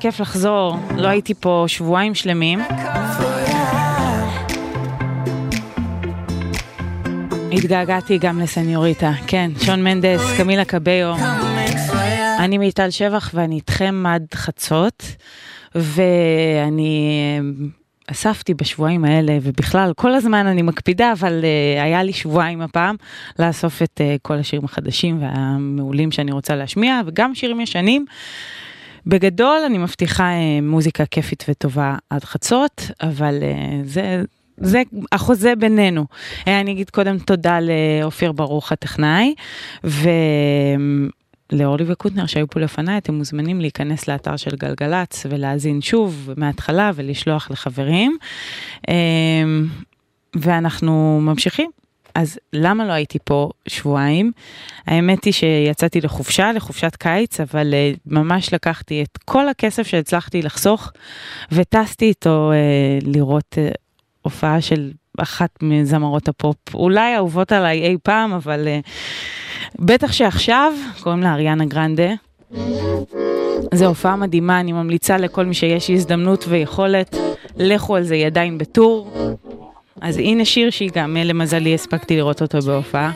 כיף לחזור, לא הייתי פה שבועיים שלמים. התגעגעתי גם לסניוריטה, כן, שון מנדס, קמילה קביו. אני מיטל שבח ואני איתכם עד חצות, ואני אה, אספתי בשבועיים האלה, ובכלל, כל הזמן אני מקפידה, אבל uh, היה לי שבועיים הפעם לאסוף את uh, כל השירים החדשים והמעולים שאני רוצה להשמיע, וגם שירים ישנים. בגדול אני מבטיחה אה, מוזיקה כיפית וטובה עד חצות, אבל אה, זה... זה החוזה בינינו. אה, אני אגיד קודם תודה לאופיר ברוך הטכנאי, ולאורלי וקוטנר שהיו פה לפניי, אתם מוזמנים להיכנס לאתר של גלגלצ ולהאזין שוב מההתחלה ולשלוח לחברים. ואנחנו ממשיכים אז למה לא הייתי פה שבועיים? האמת היא שיצאתי לחופשה, לחופשת קיץ, אבל אה, ממש לקחתי את כל הכסף שהצלחתי לחסוך וטסתי איתו אה, לראות אה, הופעה של אחת מזמרות הפופ, אולי אהובות עליי אי פעם, אבל בטח שעכשיו, קוראים לה אריאנה גרנדה. זו הופעה מדהימה, אני ממליצה לכל מי שיש הזדמנות ויכולת, לכו על זה, ידיים בטור. אז הנה שיר שהיא גם, אה, למזלי הספקתי לראות אותו בהופעה.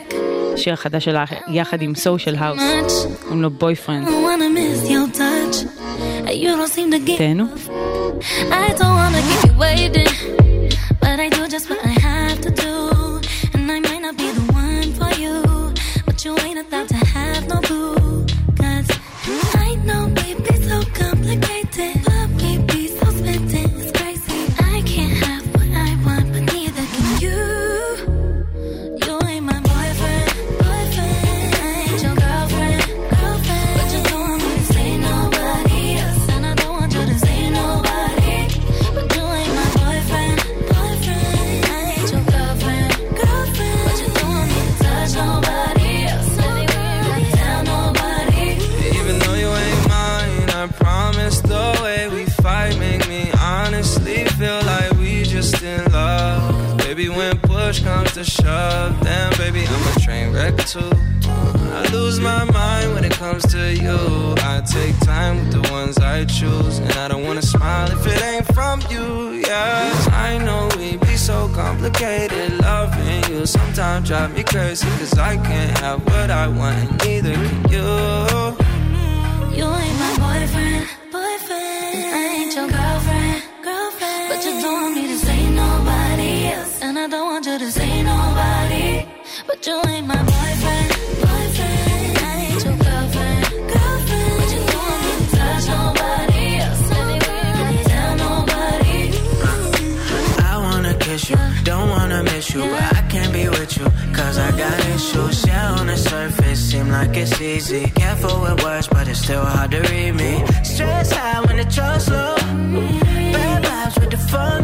שיר חדש שלה יחד עם Social House, קוראים לו Boyfriend. תהנו. I don't wanna keep you waiting push comes to shove, damn baby, I'm a train wreck too. I lose my mind when it comes to you. I take time with the ones I choose, and I don't wanna smile if it ain't from you. yeah. I know we be so complicated. Loving you sometimes drive me crazy, cause I can't have what I want, and neither can you. You ain't my boyfriend. And I don't want you to see nobody, but you ain't my boyfriend, ain't your girlfriend. But you don't want me to touch nobody else anyway. Don't tell nobody. I wanna kiss you, don't wanna miss you, but I can't be with you, cause I got issues. Yeah, on the surface, seem like it's easy. Careful with words, but it's still hard to read me. Stress high when the trust low. Bad vibes with the fun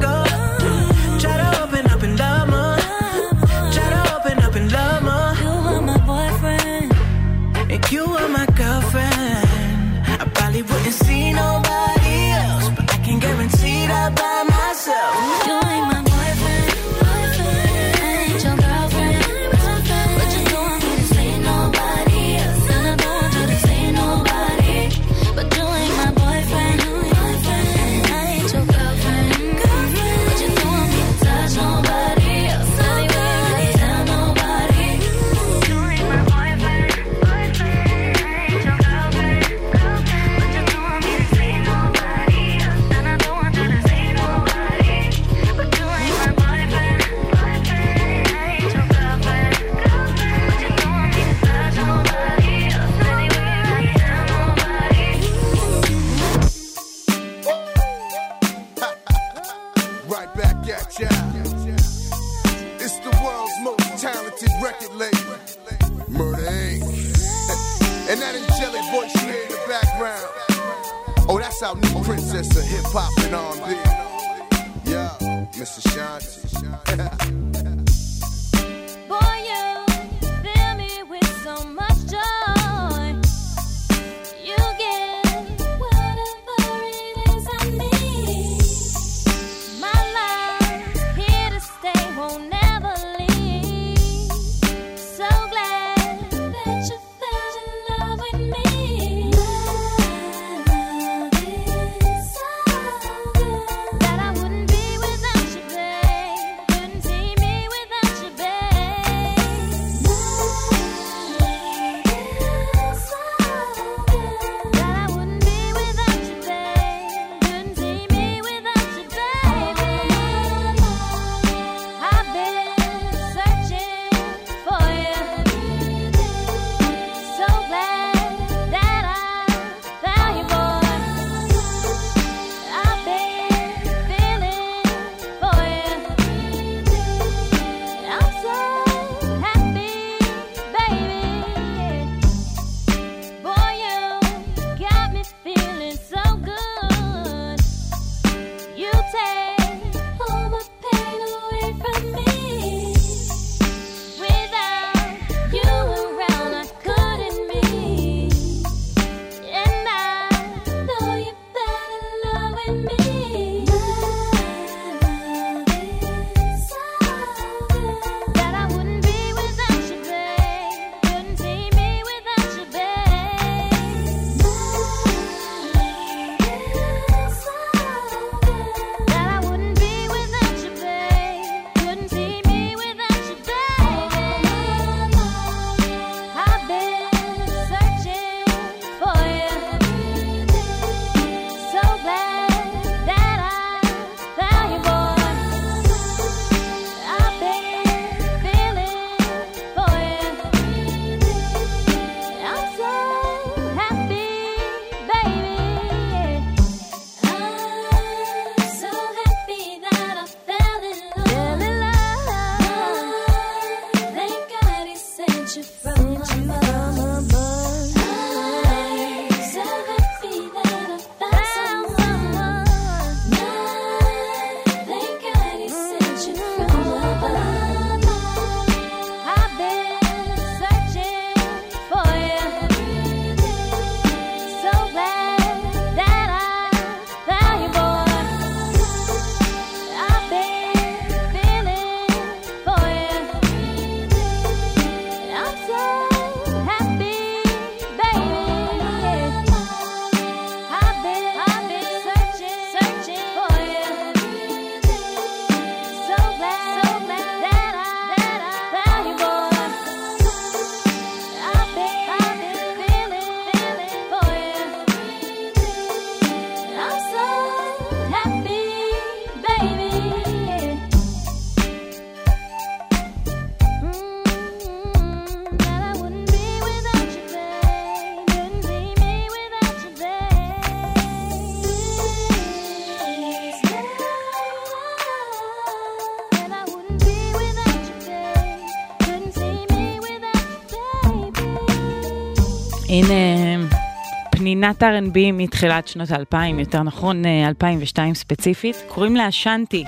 הנה פנינת R&B מתחילת שנות האלפיים, יותר נכון אה, 2002 ספציפית, קוראים לה אשנטי.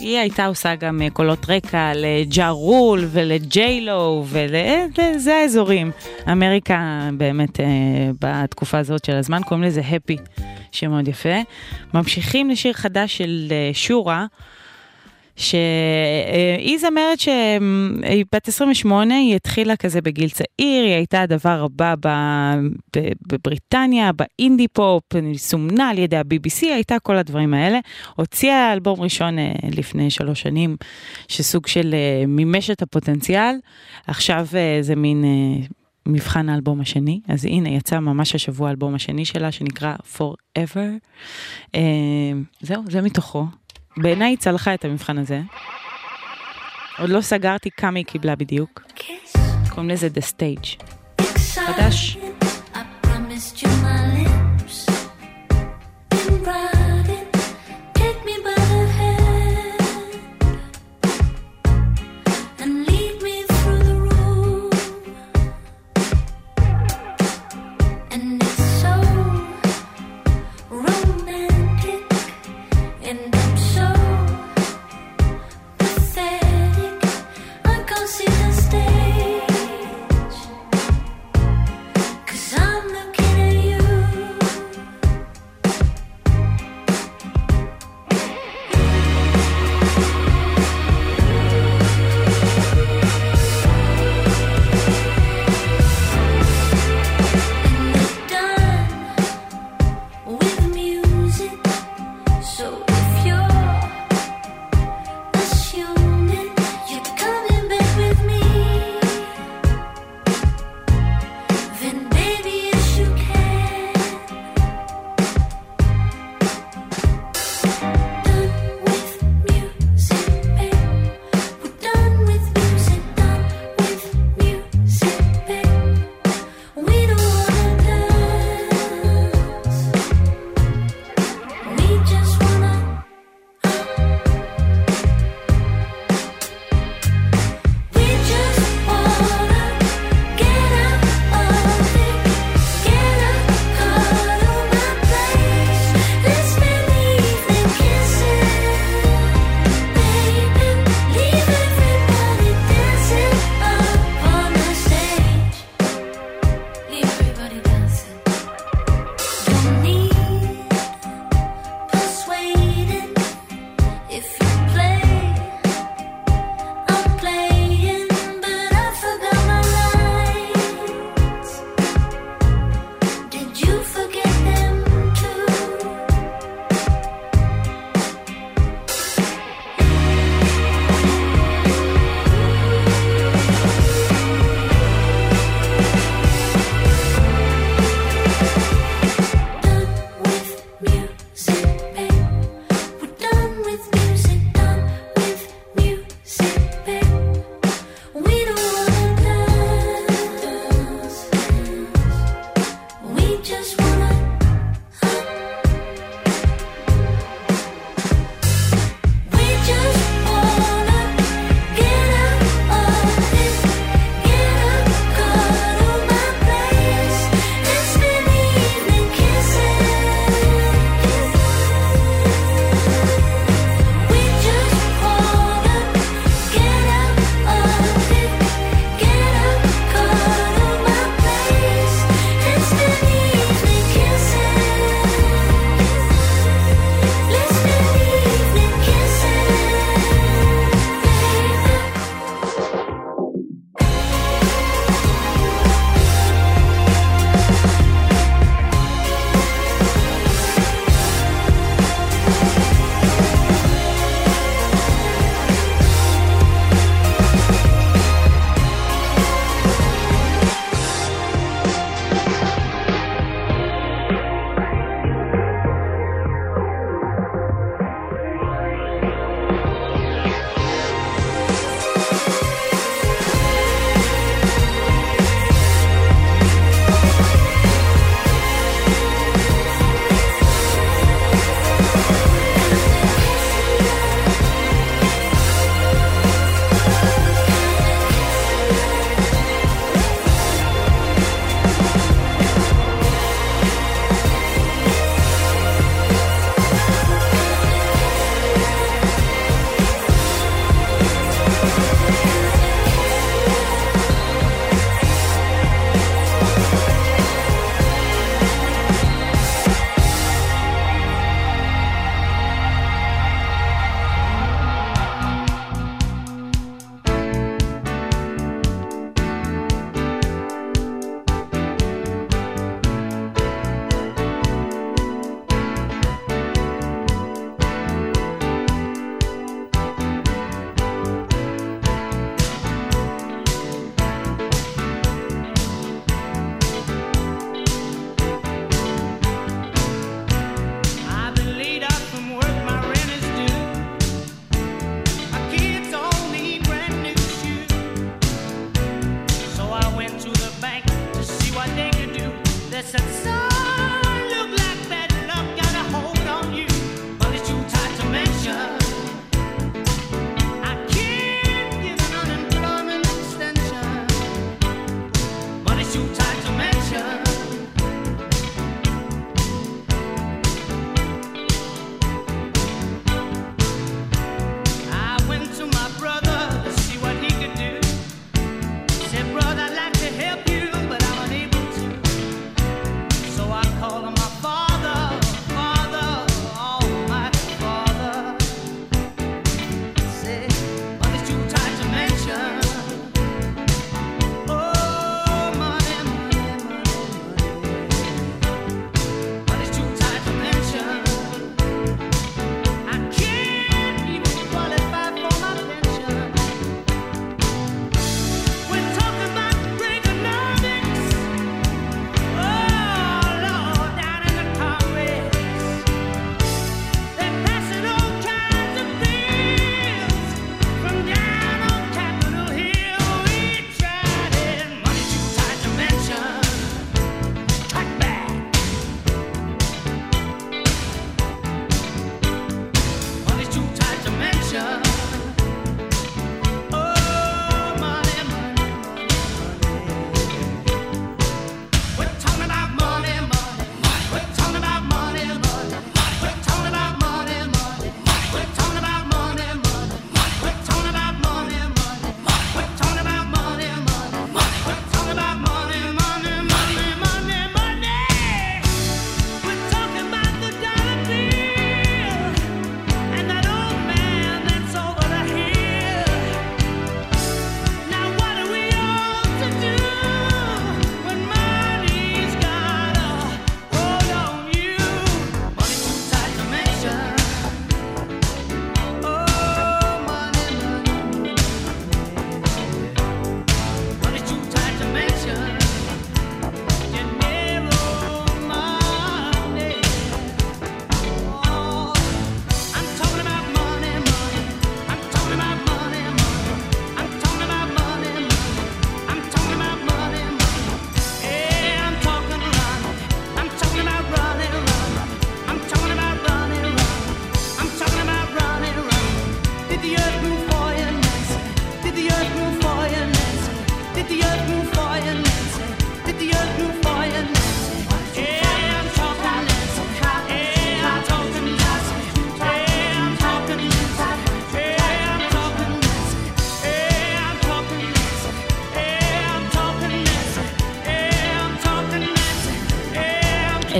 היא הייתה עושה גם אה, קולות רקע לג'ה רול ולג'יילו וזה האזורים. אמריקה באמת אה, בתקופה הזאת של הזמן, קוראים לזה הפי, שמאוד יפה. ממשיכים לשיר חדש של אה, שורה. שהיא זמרת שהיא בת 28, היא התחילה כזה בגיל צעיר, היא הייתה הדבר הבא בבריטניה, באינדי פופ, סומנה על ידי ה-BBC, הייתה כל הדברים האלה. הוציאה אלבום ראשון אה, לפני שלוש שנים, שסוג של אה, מימש את הפוטנציאל, עכשיו אה, זה מין... מבחן האלבום השני, אז הנה יצא ממש השבוע האלבום השני שלה שנקרא Forever. זהו, זה מתוכו. בעיניי היא צלחה את המבחן הזה. עוד לא סגרתי כמה היא קיבלה בדיוק. קוראים לזה The Stage. חדש. I promised you my lips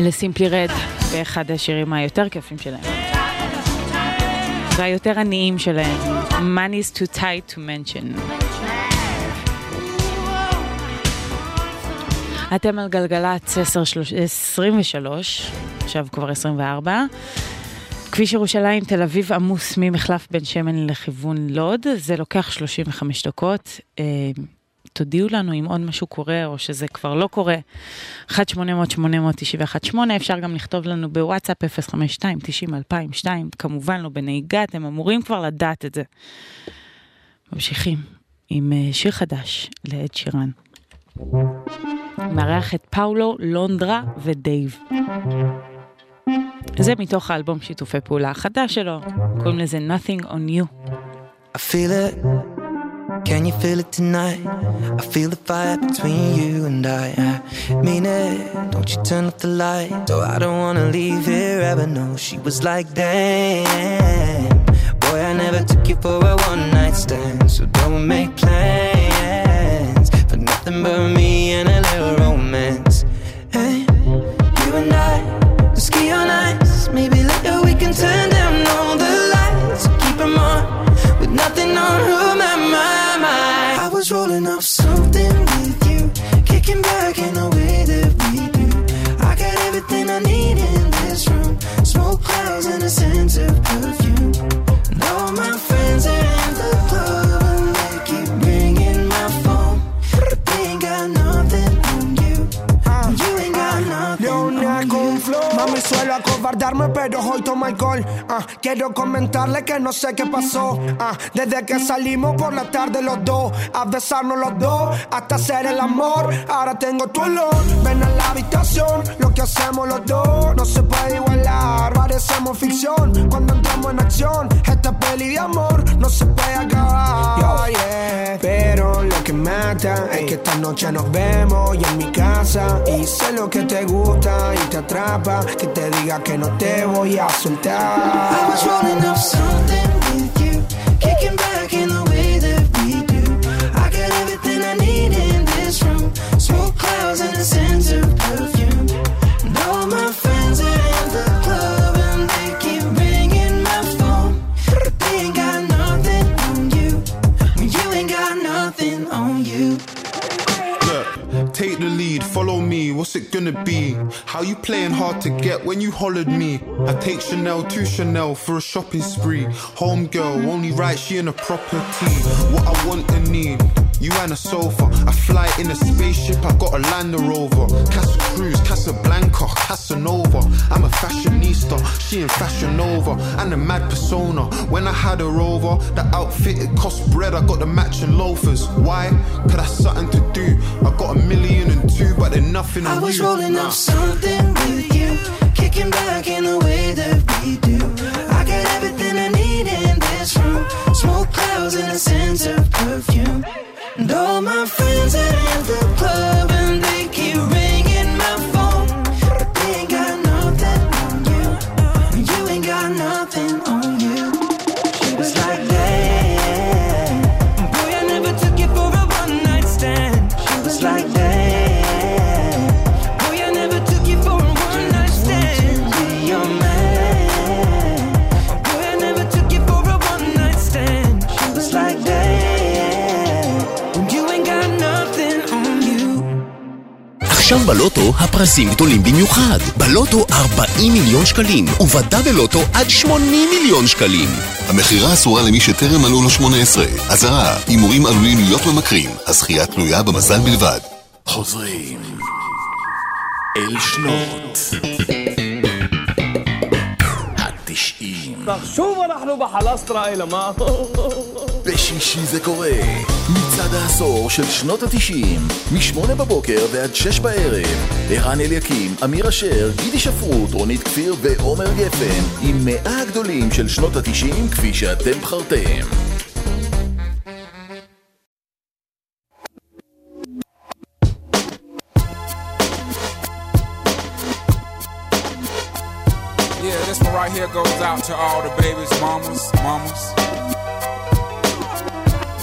אלה סימפלי רד, באחד השירים היותר כיפים שלהם. והיותר עניים שלהם. Money is too tight to mention. אתם על גלגלצ 23, עכשיו כבר 24. כביש ירושלים, תל אביב עמוס ממחלף בן שמן לכיוון לוד, זה לוקח 35 דקות. אה, תודיעו לנו אם עוד משהו קורה או שזה כבר לא קורה. 1-800-891-8, אפשר גם לכתוב לנו בוואטסאפ 052-90-2002, כמובן לא בנהיגה, אתם אמורים כבר לדעת את זה. ממשיכים עם אה, שיר חדש לעד שירן. מארח את פאולו, לונדרה ודייב. זה מתוך האלבום שיתופי פעולה החדש שלו, קוראים לזה Nothing on You. I feel it. Can you feel it tonight? I feel the fire between you and I. I mean it. Don't you turn off the light. Oh, I don't wanna leave here ever. No, she was like, damn. Boy, I never took you for a one night stand. So don't make plans for nothing but me and a little romance. Darma pero hoy tomo alcohol. Ah, quiero comentarle que no sé qué pasó. Ah, desde que salimos por la tarde los dos, a besarnos los dos, hasta hacer el amor. Ahora tengo tu olor. Ven a la habitación, lo que hacemos los dos no se puede igualar. Parecemos ficción cuando entramos en acción. Esta peli de amor no se puede acabar. Yo, yeah. Pero lo que mata es que esta noche nos vemos y en mi casa. Y sé lo que te gusta y te atrapa. Que te diga que no te voy a I soltar. was rolling up something with you, kicking back what's it gonna be? How you playing hard to get when you hollered me? I take Chanel to Chanel for a shopping spree. Home girl, only right, she in a proper tee. What I want and need, you and a sofa. I fly in a spaceship, I got a Land Rover. Casa Cruz, Casablanca, Casanova. I'm a fashionista, she in Fashion Nova. And a mad persona. When I had her over, the outfit it cost bread, I got the matching loafers. Why? Cause that's something to do. I got a million and two, but they're nothing I was rolling up something with you, kicking back in the way that we do. I got everything I need in this room. Smoke clouds and a sense of perfume. And all my friends are in the club עכשיו בלוטו הפרסים גדולים במיוחד. בלוטו 40 מיליון שקלים, ובדאבל לוטו עד 80 מיליון שקלים. המכירה אסורה למי שטרם מלאו לו 18. אזהרה, הימורים עלולים להיות ממכרים. הזכייה תלויה במזל בלבד. חוזרים אל שנות התשעים. שוב אנחנו בחלסטרה אלה, מה? בשישי זה קורה. מצעד העשור של שנות התשעים, משמונה בבוקר ועד שש בערב. ערן אליקים, אמיר אשר, גידי שפרוט, רונית כפיר ועומר גפן, עם מאה הגדולים של שנות התשעים כפי שאתם בחרתם. To all the babies, mamas, mamas.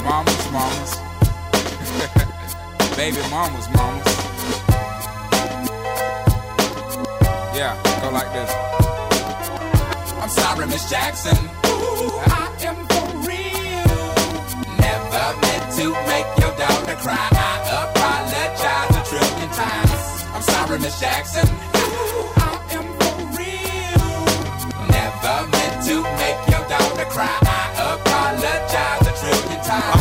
Mamas, mamas. Baby mamas, mamas. Yeah, go like this. I'm sorry, Miss Jackson. Ooh, I am for real. Never meant to make your daughter cry. I apologize a trillion times. I'm sorry, Miss Jackson. To make your daughter cry. I apologize a trillion times.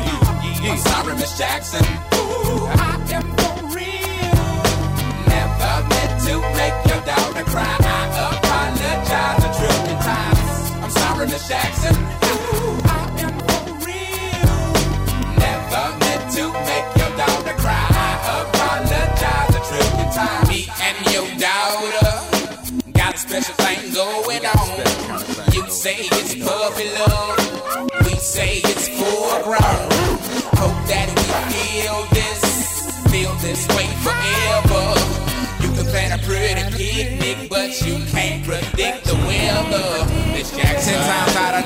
you. Yeah. I'm sorry, Miss Jackson. Ooh, I am for real. Never meant to make your daughter cry. I apologize a trillion times. I'm sorry, Miss Jackson. Ooh, I am for real. Never meant to make your daughter cry. I apologize a trillion times. Me and your daughter got a special thing going on. You say it's puppy love. We say it's foreground. That we feel this, feel this way forever. You can plan a pretty picnic, but you can't predict the weather. Miss Jackson times out of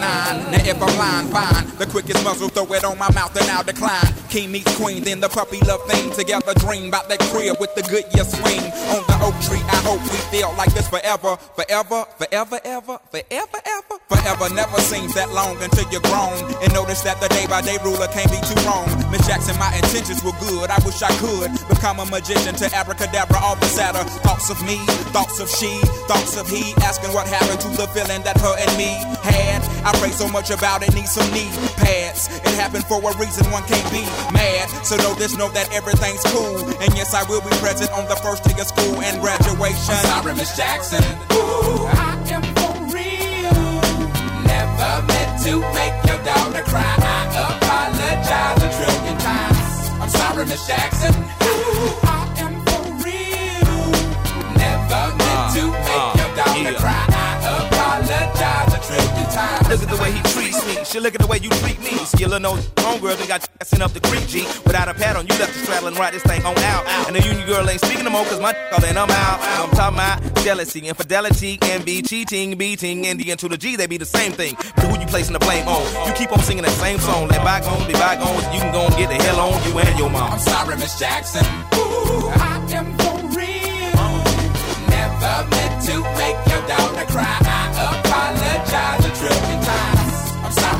Now if I'm lying, fine. The quickest muzzle, throw it on my mouth and I'll decline. King meets queen, then the puppy love thing. Together dream about that crib with the good year swing. On the oak tree, I hope we feel like this forever. Forever, forever, ever, forever, ever. Forever never seems that long until you're grown. And notice that the day by day ruler can't be too wrong. Miss Jackson, my intentions were good. I wish I could become a magician to abracadabra all the sadder. Thoughts of me, thoughts of she, thoughts of he. Asking what happened to the feeling that her and me had. I pray so much about it, need some knee pads. It happened for a reason, one can't be mad. So know this, know that everything's cool. And yes, I will be present on the first day of school and graduation. I'm sorry, Miss Jackson. Ooh, I am for real. Never meant to make your daughter cry. I apologize a trillion times. I'm sorry, Miss Jackson. Ooh, I am for real. Never meant uh, to make uh, your daughter cry. Look at the way he treats me. She look at the way you treat me. Skillin' no homegirl, they got sent up the creek, G. Without a pad on, you left the straddle and ride this thing on out. And the union girl ain't speaking no more, cause my all in, I'm out. I'm talking about jealousy, infidelity, envy, cheating, beating, and the to the G, they be the same thing. But who you placing the blame on? You keep on singing that same song. Let bygones be bygones, you can go and get the hell on you and your mom. I'm sorry, Miss Jackson. Ooh, I am for real. Never meant to make your daughter cry. I I'm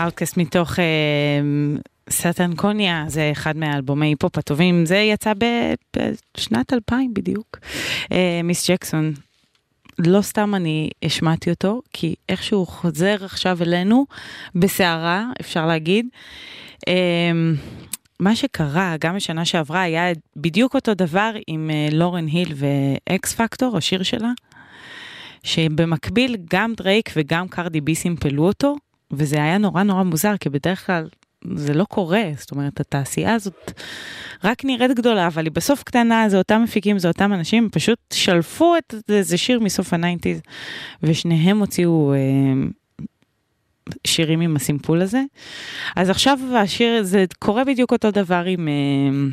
אאוטקאסט מתוך אה, Stankonia, זה אחד מהאלבומי היפ-הופ הטובים, זה יצא בשנת 2000 בדיוק. אה, Ms. Jackson, לא סתם אני השמעתי אותו, כי איכשהו הוא חוזר עכשיו אלינו בסערה, אפשר להגיד. אה, מה שקרה גם בשנה שעברה היה בדיוק אותו דבר עם לורן היל ו Ex-Factor, השיר שלה. שבמקביל גם דרייק וגם קרדי בי סימפלו אותו, וזה היה נורא נורא מוזר, כי בדרך כלל זה לא קורה, זאת אומרת, התעשייה הזאת רק נראית גדולה, אבל היא בסוף קטנה, זה אותם מפיקים, זה אותם אנשים, פשוט שלפו את זה, זה שיר מסוף ה nineties, ושניהם הוציאו... אה, שירים עם הסימפול הזה. אז עכשיו השיר, זה קורה בדיוק אותו דבר עם, אה,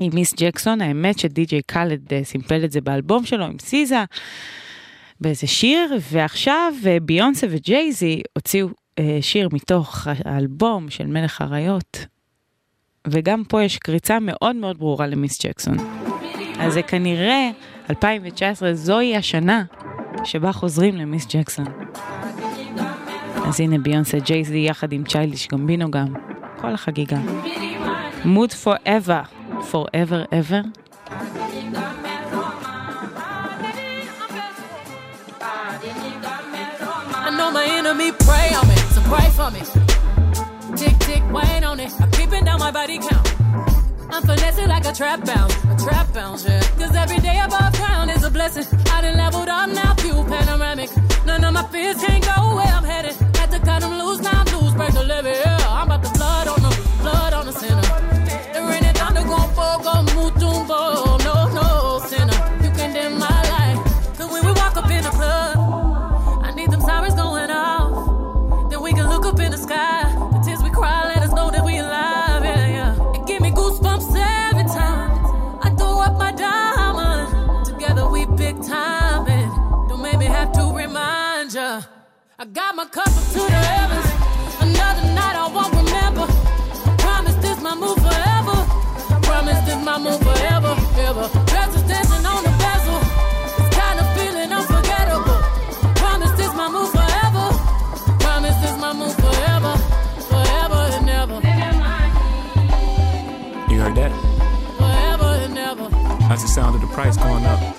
עם מיס ג'קסון, האמת שדי.ג'יי קאלד אה, סימפל את זה באלבום שלו עם סיזה. באיזה שיר, ועכשיו אה, ביונסה וג'ייזי הוציאו שיר מתוך האלבום של מלך האריות, וגם פה יש קריצה מאוד מאוד ברורה למיס ג'קסון. אז זה כנראה 2019, זוהי השנה שבה חוזרים למיס ג'קסון. אז הנה ביונסה ג'ייזי יחד עם צ'יילדיש גמבינו גם, כל החגיגה. mood forever, forever ever. I know my enemy pray on me, pray for me. Tick, tick, wait on it. I'm creeping down my body count. I'm finessing like a trap bounce, a trap bounce, yeah. Cause every day above ground is a blessing. I done leveled up now, view panoramic. None of my fears can't go where I'm headed. Had to cut them loose, now I'm loose, break the levee, yeah. I'm about to flood on the, flood on the center. The rain and thunder gon' fall, go mutumbo. No, no, I throw up my diamond. Together we pick time. And don't make me have to remind ya. I got my cup up to the heavens. Another night I won't remember. Promise this my move forever. Promise this my move forever. Ever. Sound of the price going up.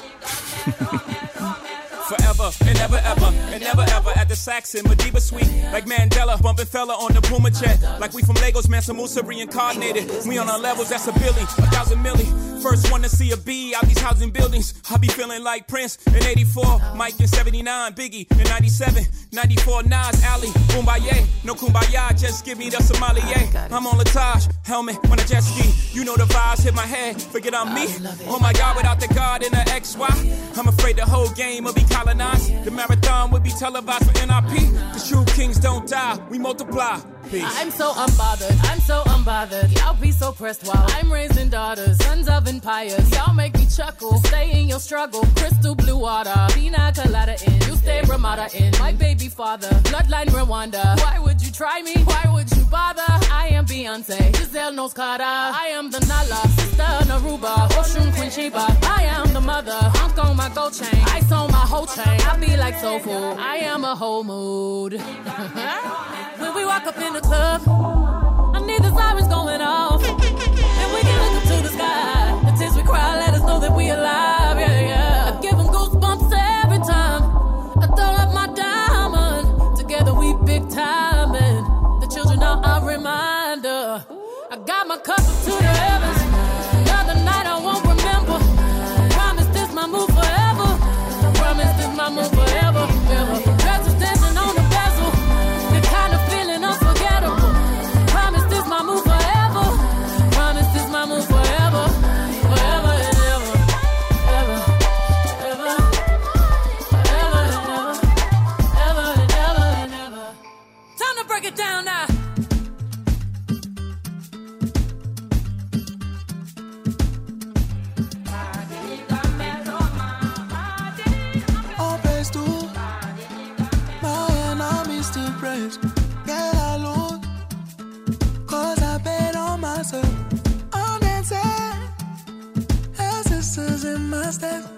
Forever and never ever and never ever at the Saxon Madiba Suite. Like Mandela, bumping fella on the Puma jet. Like we from Lagos, Mansa Musa reincarnated. We on our levels, that's a billy, a thousand milli. First one to see a B out these housing buildings. I be feeling like Prince in 84, Mike in 79, Biggie in 97, 94, Nas, Ali, Kumbaya. No Kumbaya, just give me the sommelier. I'm on Latage, helmet on a jet ski. You know the vibes hit my head, forget I'm me. Oh my God, without the God and the XY, I'm afraid the whole game will be colonized. The marathon will be televised for NIP. The true kings don't die, we multiply. Peace. I'm so unbothered, I'm so unbothered. Y'all be so pressed while I'm raising daughters, sons of empires. Y'all make me chuckle, stay in your struggle. Crystal blue water, pina colada in. You stay Ramada in. My baby father, bloodline Rwanda. Why would you try me? Why would you bother? I am Beyonce, Giselle knows Carter. I am the Nala, sister Naruba, Oshun Queen Sheba. I am the mother, Hunk on my gold chain. Ice on my whole chain. I be like soulful, I am a whole mood. when we walk up in the club, I need the sirens going off. And we can look up to the sky. The tears we cry let us know that we alive. Yeah, yeah. I give them goosebumps every time. I throw up my diamond. Together we big time. past that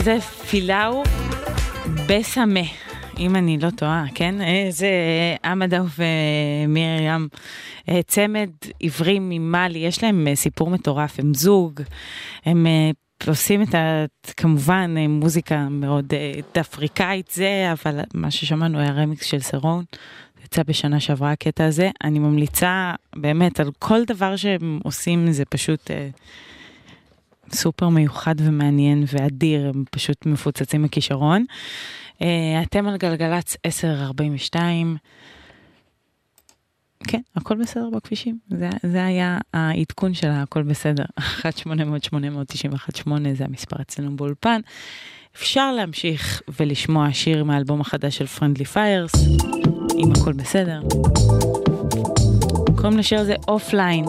לזה פילאו בסמה, אם אני לא טועה, כן? אה, זה עמדאו ומרים, אה, צמד עברים ממאלי, יש להם אה, סיפור מטורף, הם זוג, הם אה, עושים את ה... כמובן אה, מוזיקה מאוד אה, אפריקאית זה, אבל מה ששמענו היה רמיקס של סרון. יצא בשנה שעברה הקטע הזה, אני ממליצה באמת על כל דבר שהם עושים, זה פשוט אה, סופר מיוחד ומעניין ואדיר, הם פשוט מפוצצים מכישרון. אה, אתם על גלגלצ 1042. כן, הכל בסדר בכבישים, זה, זה היה העדכון של הכל בסדר, 1-800-891-8 זה המספר אצלנו באולפן. אפשר להמשיך ולשמוע שיר מהאלבום החדש של פרנדלי פיירס, אם הכל בסדר. קוראים לשיר הזה אופליין.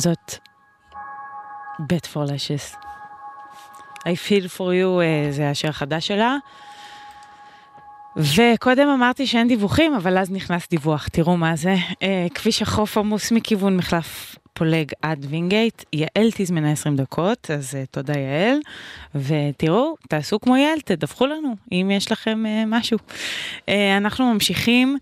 זאת בית פור לשס. I feel for you אה, זה השיר החדש שלה. וקודם אמרתי שאין דיווחים, אבל אז נכנס דיווח, תראו מה זה. אה, כביש החוף עמוס מכיוון מחלף פולג עד וינגייט, יעל תזמנה 20 דקות, אז אה, תודה יעל. ותראו, תעשו כמו יעל, תדווחו לנו אם יש לכם אה, משהו. אה, אנחנו ממשיכים,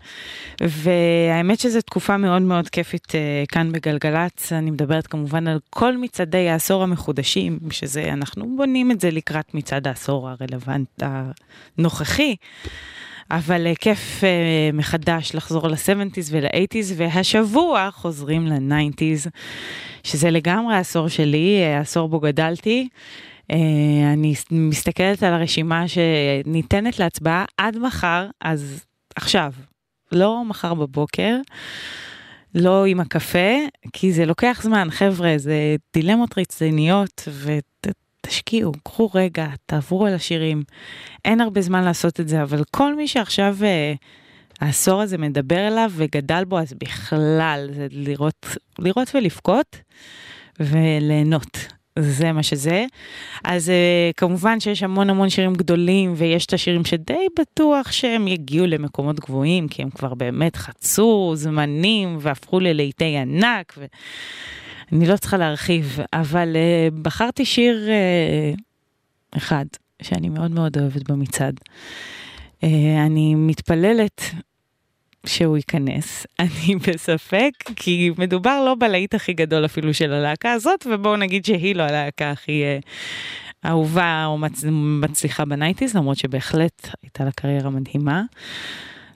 והאמת שזו תקופה מאוד מאוד כיפית אה, כאן בגלגלצ. אני מדברת כמובן על כל מצעדי העשור המחודשים, שזה, אנחנו בונים את זה לקראת מצעד העשור הרלוונט הנוכחי. אבל אה, כיף uh, מחדש לחזור ל-70's ול-80's, והשבוע חוזרים ל-90's, שזה לגמרי העשור שלי, אה, העשור בו גדלתי. אני מסתכלת על הרשימה שניתנת להצבעה עד מחר, אז עכשיו, לא מחר בבוקר. לא עם הקפה, כי זה לוקח זמן, חבר'ה, זה דילמות רציניות, ותשקיעו, קחו רגע, תעברו על השירים. אין הרבה זמן לעשות את זה, אבל כל מי שעכשיו אה, העשור הזה מדבר אליו וגדל בו, אז בכלל, זה לראות, לראות ולבכות וליהנות. זה מה שזה. אז uh, כמובן שיש המון המון שירים גדולים, ויש את השירים שדי בטוח שהם יגיעו למקומות גבוהים, כי הם כבר באמת חצו זמנים והפכו ללהיטי ענק. ו... אני לא צריכה להרחיב, אבל uh, בחרתי שיר uh, אחד שאני מאוד מאוד אוהבת במצעד. Uh, אני מתפללת שהוא ייכנס. אני בספק, כי מדובר לא בלהיט הכי גדול אפילו של הלהקה הזאת, ובואו נגיד שהיא לא הלהקה הכי אה, אהובה או מצ... מצליחה בנייטיז, למרות שבהחלט הייתה לה קריירה מדהימה.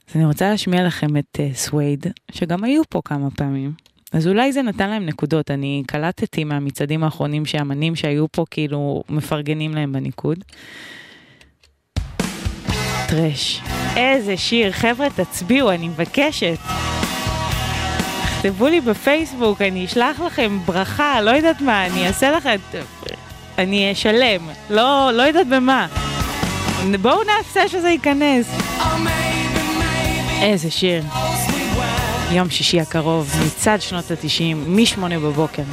אז אני רוצה להשמיע לכם את uh, סווייד, שגם היו פה כמה פעמים. אז אולי זה נתן להם נקודות, אני קלטתי מהמצעדים האחרונים שהאמנים שהיו פה כאילו מפרגנים להם בניקוד. טרש. איזה שיר, חבר'ה תצביעו, אני מבקשת. תכתבו לי בפייסבוק, אני אשלח לכם ברכה, לא יודעת מה, אני אעשה לכם... אני אשלם, לא, לא יודעת במה. בואו נעשה שזה ייכנס. איזה שיר. יום שישי הקרוב, מצד שנות התשעים, משמונה בבוקר.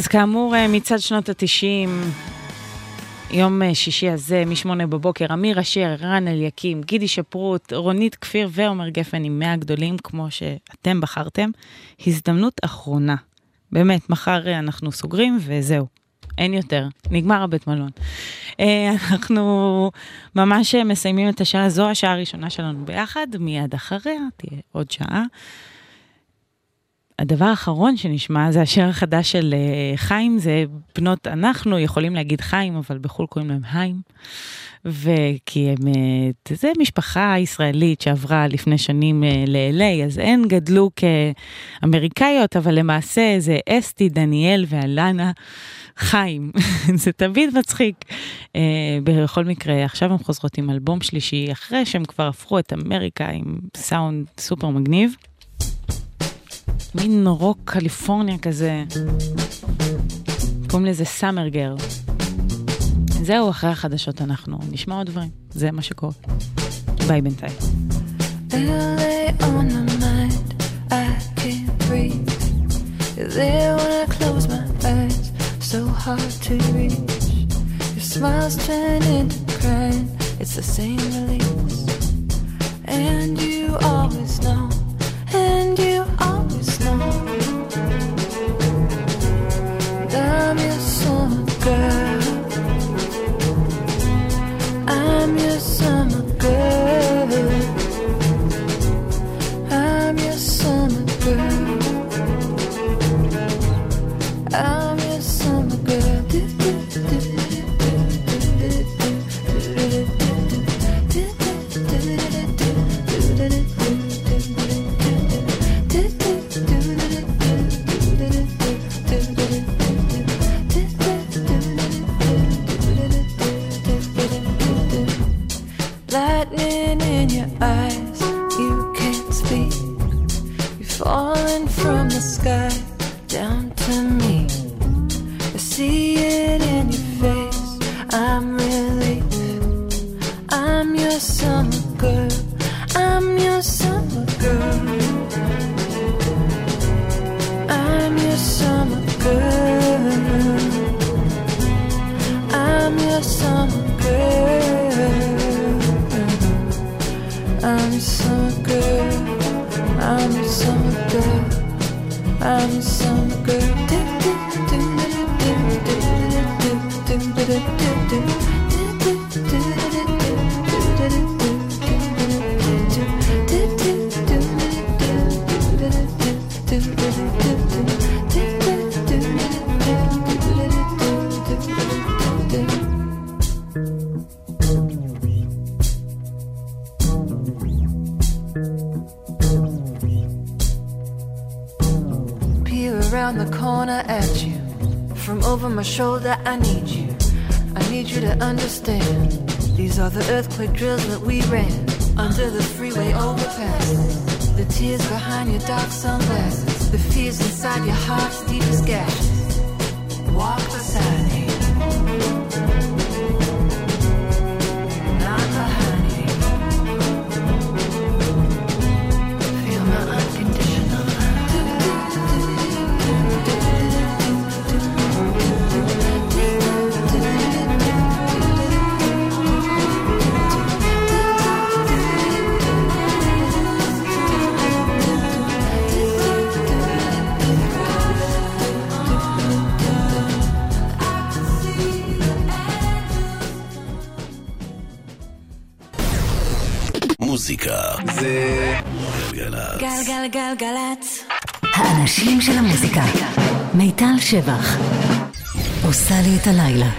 אז כאמור, אה, מצד שנות התשעים, יום אה, שישי הזה, מ-8 בבוקר, אמיר אשר, רן אליקים, גידי שפרוט, רונית כפיר ועומר גפן עם 100 גדולים, כמו שאתם בחרתם. הזדמנות אחרונה. באמת, מחר אה, אנחנו סוגרים וזהו. אין יותר, נגמר הבית מלון. אנחנו ממש מסיימים את השעה, זו השעה הראשונה שלנו ביחד, מיד אחריה תהיה עוד שעה. הדבר האחרון שנשמע זה השיר החדש של אה, חיים, זה בנות, אנחנו יכולים להגיד חיים, אבל בחו"ל קוראים להם היים. וכי הם, אה, זה משפחה ישראלית שעברה לפני שנים אה, ל-LA, אז הן גדלו כאמריקאיות, אבל למעשה זה אסתי, דניאל ואלנה חיים. זה תמיד מצחיק. בכל מקרה, עכשיו הן חוזרות עם אלבום שלישי, אחרי שהם כבר הפכו את אמריקה עם סאונד סופר מגניב. מין רוק קליפורניה כזה. קוראים לזה סאמר גרל. זהו, אחרי החדשות אנחנו נשמע עוד דברים. זה מה שקורה. ביי בינתיים. And you always know, שבח. עושה לי את הלילה.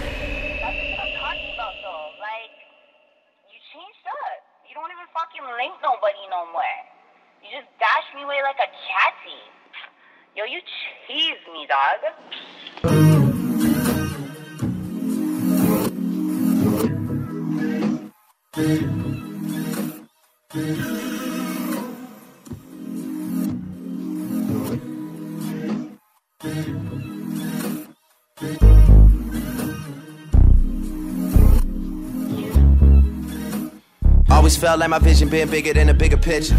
You don't even fucking link nobody no more. You just dash me away like a chatty. Yo, you cheese me, dog. Always Felt like my vision being bigger than a bigger picture.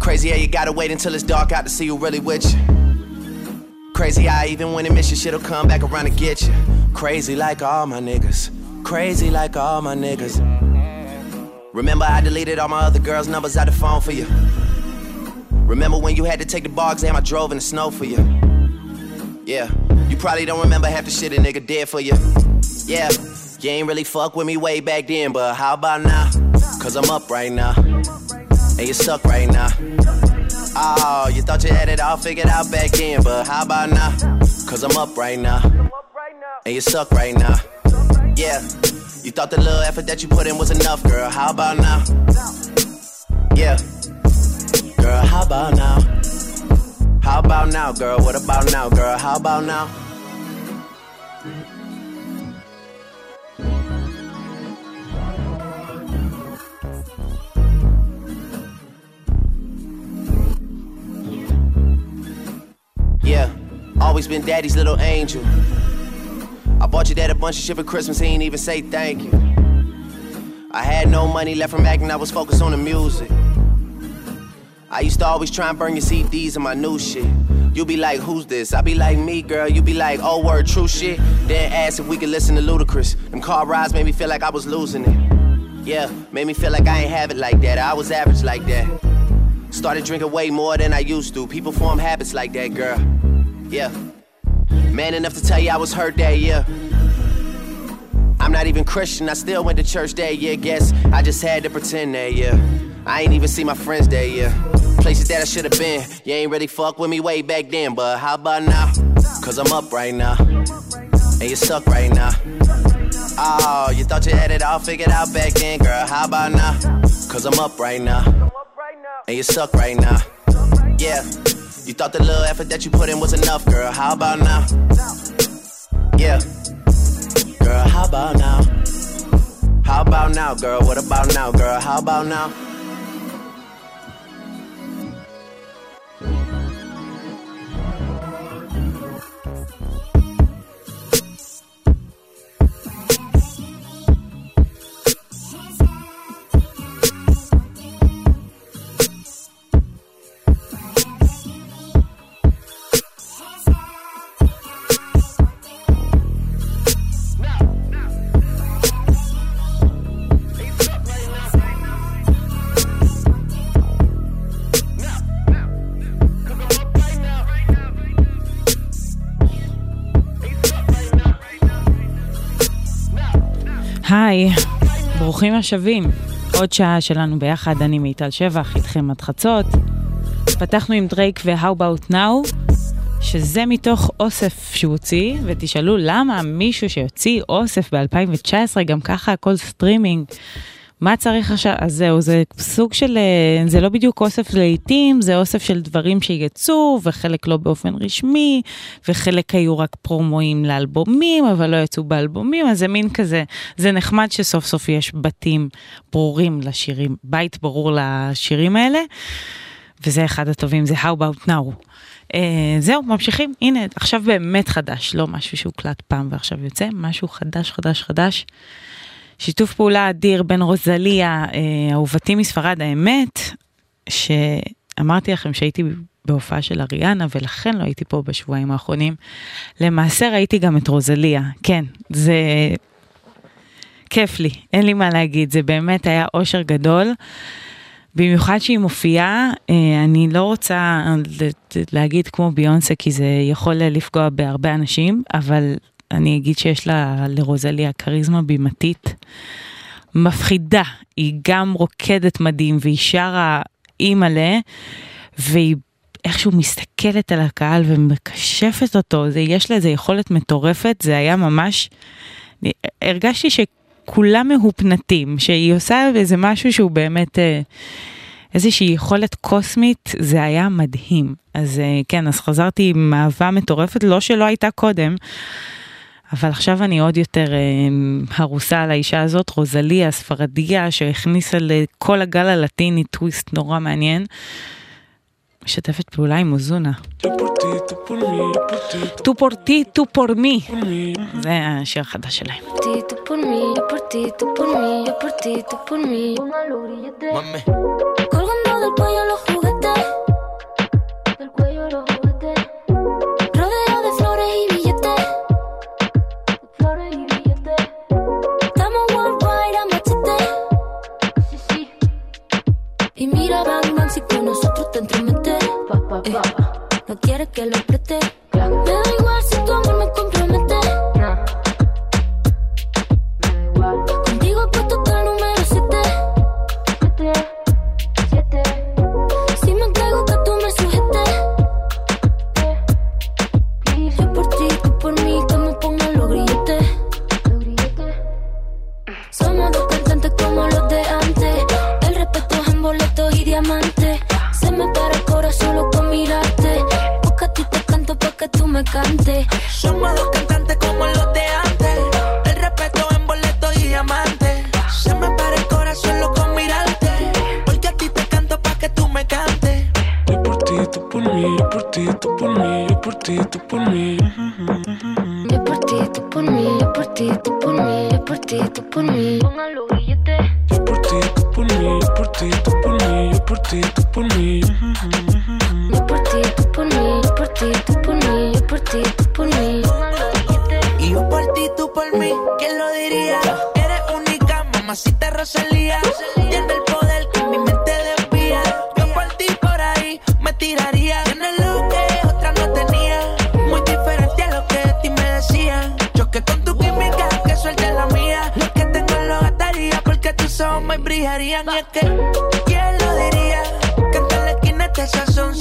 Crazy how you gotta wait until it's dark out to see who really with you. Crazy how even when it miss you, shit'll come back around to get you. Crazy like all my niggas. Crazy like all my niggas. Remember, I deleted all my other girls' numbers out the phone for you. Remember when you had to take the bar exam I drove in the snow for you? Yeah, you probably don't remember half the shit a nigga did for you. Yeah, you ain't really fuck with me way back then, but how about now? Cause I'm up right now. And you suck right now. Oh, you thought you had it all figured out back then, but how about now? Cause I'm up right now. And you suck right now. Yeah, you thought the little effort that you put in was enough, girl. How about now? Yeah. Girl, how about now? How about now, girl? What about now, girl? How about now? Been daddy's little angel. I bought your dad a bunch of shit for Christmas, he ain't even say thank you. I had no money left from acting, I was focused on the music. I used to always try and burn your CDs and my new shit. You be like, who's this? I be like, me, girl. You be like, oh, word, true shit. Then ask if we could listen to Ludacris. Them car rides made me feel like I was losing it. Yeah, made me feel like I ain't have it like that. I was average like that. Started drinking way more than I used to. People form habits like that, girl. Yeah. Man enough to tell you I was hurt that year. I'm not even Christian, I still went to church that year. Guess I just had to pretend that year. I ain't even see my friends that year. Places that I should have been. You ain't really fuck with me way back then, but how about now? Cause I'm up right now. And you suck right now. Oh, you thought you had it all figured out back then, girl. How about now? Cause I'm up right now. And you suck right now. Yeah. Thought the little effort that you put in was enough, girl. How about now? Yeah. Girl, how about now? How about now, girl? What about now, girl? How about now? ברוכים השבים. עוד שעה שלנו ביחד, אני מיטל שבח, איתכם עד חצות. פתחנו עם דרייק ו-How About Now, שזה מתוך אוסף שהוא הוציא, ותשאלו למה מישהו שיוציא אוסף ב-2019, גם ככה הכל סטרימינג, מה צריך עכשיו? אז זהו, זה סוג של, אה, זה לא בדיוק אוסף להיטים, זה אוסף של דברים שיצאו, וחלק לא באופן רשמי, וחלק היו רק פרומואים לאלבומים, אבל לא יצאו באלבומים, אז זה מין כזה, זה נחמד שסוף סוף יש בתים ברורים לשירים, בית ברור לשירים האלה, וזה אחד הטובים, זה How About Now. Uh, זהו, ממשיכים, הנה, עכשיו באמת חדש, לא משהו שהוקלט פעם ועכשיו יוצא, משהו חדש, חדש, חדש. שיתוף פעולה אדיר בין רוזליה, אה, אהובתי מספרד, האמת, שאמרתי לכם שהייתי בהופעה של אריאנה ולכן לא הייתי פה בשבועיים האחרונים. למעשה ראיתי גם את רוזליה, כן, זה כיף לי, אין לי מה להגיד, זה באמת היה אושר גדול. במיוחד שהיא מופיעה, אה, אני לא רוצה להגיד כמו ביונסה, כי זה יכול לפגוע בהרבה אנשים, אבל אני אגיד שיש לה, לרוזליה כריזמה בימתית מפחידה. היא גם רוקדת מדהים והיא שרה אימא'לה, והיא איכשהו מסתכלת על הקהל ומקשפת אותו, זה, יש לה איזה יכולת מטורפת, זה היה ממש, הרגשתי שכולם מהופנטים, שהיא עושה איזה משהו שהוא באמת... אה, איזושהי יכולת קוסמית, זה היה מדהים. אז אה, כן, אז חזרתי עם אהבה מטורפת, לא שלא הייתה קודם, אבל עכשיו אני עוד יותר אה, הרוסה על האישה הזאת, רוזליה, הספרדיה, שהכניסה לכל הגל הלטיני טוויסט נורא מעניין. משתפת פעולה עם אוזונה. טו פורטי, טו פור מי. זה השיר החדש שלהם. Colgando del cuello los mira Batman si con nosotros te entremetes. Eh, no quieres que lo preste. Me da igual si tu amor me compromete. Me cantes. Somos dos cantantes como los de antes. El respeto en boleto y diamante. Se me para el corazón loco mirarte. Porque a ti te canto pa' que tú me cantes. Yo por ti, tú por mí, yo por ti, tú por mí, yo por ti, tú por mí. Yo por ti, tú por mí, yo por ti, tú por mí, yo por ti, tú por mí. Pongan los billetes. Yo por ti, tú por mí, yo por ti, tú por mí, yo por ti, tú por mí. Yo por ti, tú por mí, yo por ti, tú por mí, yo por tú por mí. Y yo por ti, tú por mí, ¿quién lo diría? Eres única, mamacita Rosalía. Tiene el poder que mi mente desvía. Yo por ti por ahí me tiraría. Tienes lo que otra no tenía. Muy diferente a lo que de ti me decían. Choque con tu química, que suelte la mía. Lo que tengo lo gastaría porque tus ojos me brillarían. Y es que, ¿quién lo diría? Que en la esquina este sazón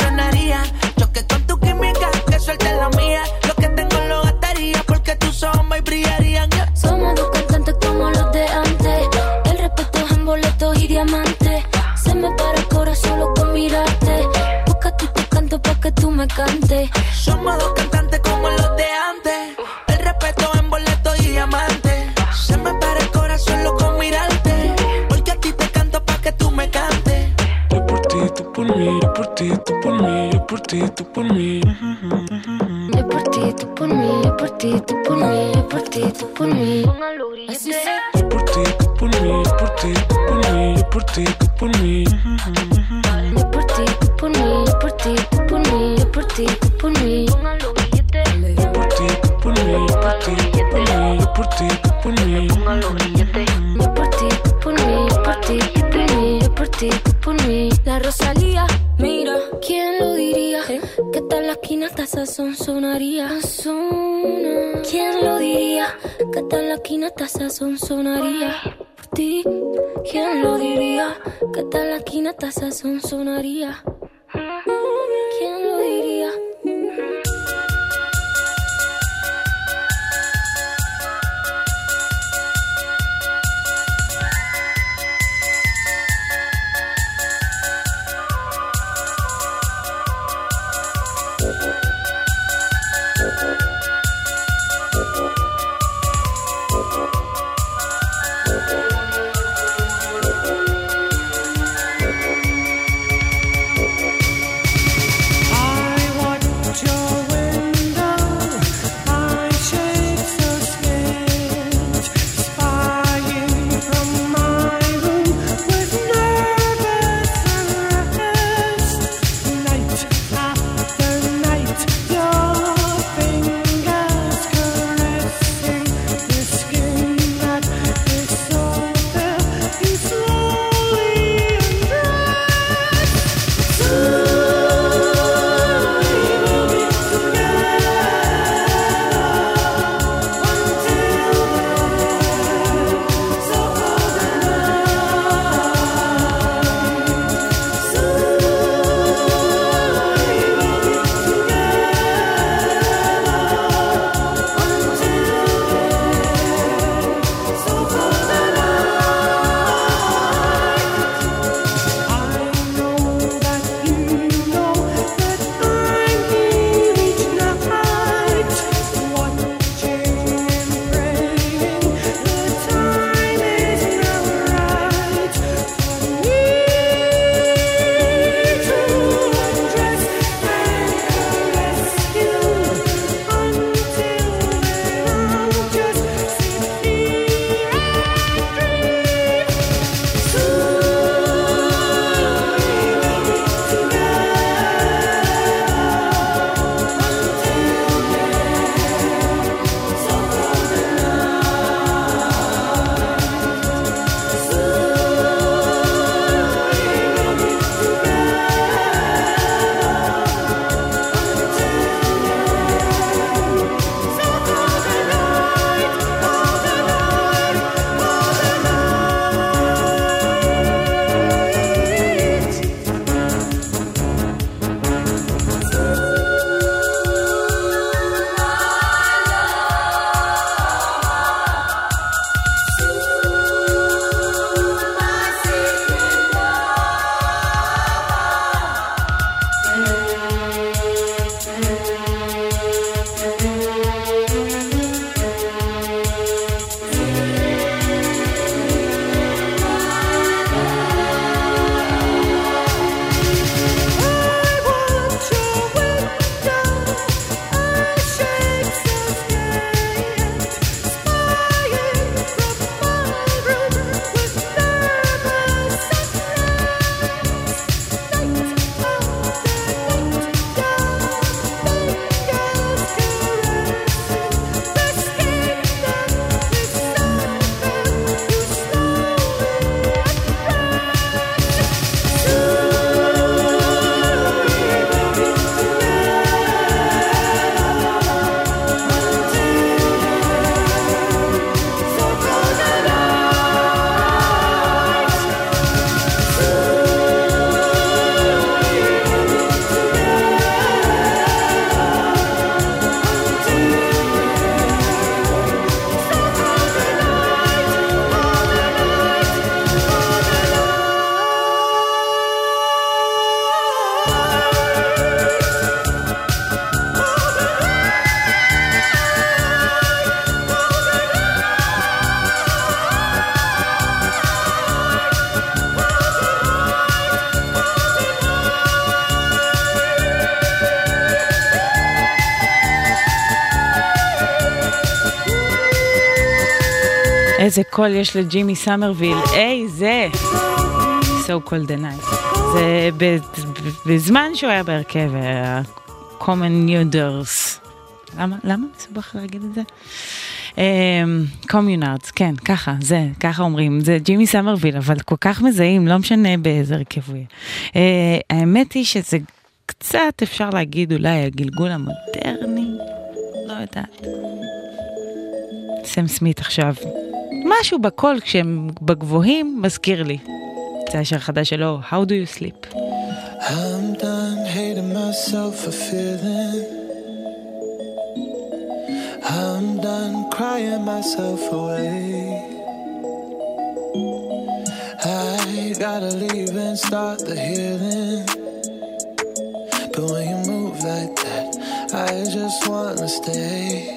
איזה קול יש לג'ימי סמרוויל, היי זה! So Cold the Night. זה בזמן שהוא היה בהרכב, ה-Communards. למה, למה מסובך להגיד את זה? Communards, כן, ככה, זה, ככה אומרים, זה ג'ימי סמרוויל, אבל כל כך מזהים, לא משנה באיזה הרכב הוא יהיה. אה, האמת היא שזה קצת, אפשר להגיד, אולי הגלגול המודרני, לא יודעת. סם סמית עכשיו, משהו בקול כשהם בגבוהים מזכיר לי. זה השיר החדש שלו, How do you sleep? I'm done hating myself for feeling. I'm done crying myself away. I gotta leave and start the healing. But when you move like that, I just wanna stay.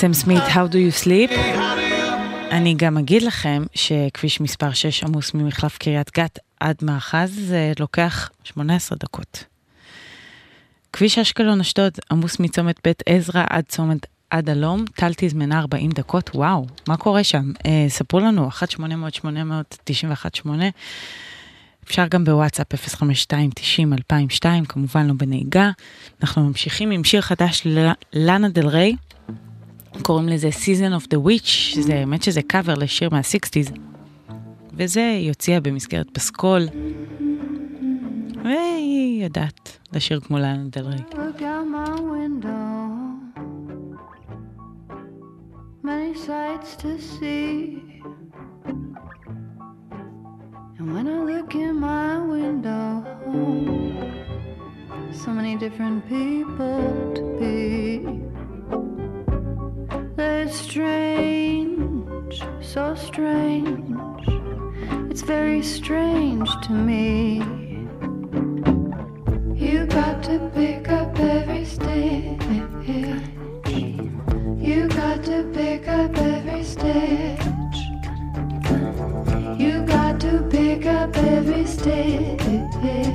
סם סמית, How do you sleep? אני גם אגיד לכם שכביש מספר 6 עמוס ממחלף קריית גת עד מאחז, זה לוקח 18 דקות. כביש אשקלון אשדוד עמוס מצומת בית עזרא עד צומת עד הלום, טל תזמנה 40 דקות, וואו, מה קורה שם? אה, ספרו לנו, 1-800-891-8, אפשר גם בוואטסאפ 052-90-2002, כמובן לא בנהיגה. אנחנו ממשיכים עם שיר חדש ללאנה דל ריי, קוראים לזה Season of the Witch, זה האמת שזה קאבר לשיר מה-60's, וזה היא הוציאה במסגרת פסקול, והיא יודעת לשיר כמו לאנה דל ריי. Look out my window. Many sights to see. And when I look in my window, so many different people to be. They're strange, so strange. It's very strange to me. You got to pick up every stitch. You got to pick up every stitch. You got to pick up every stage.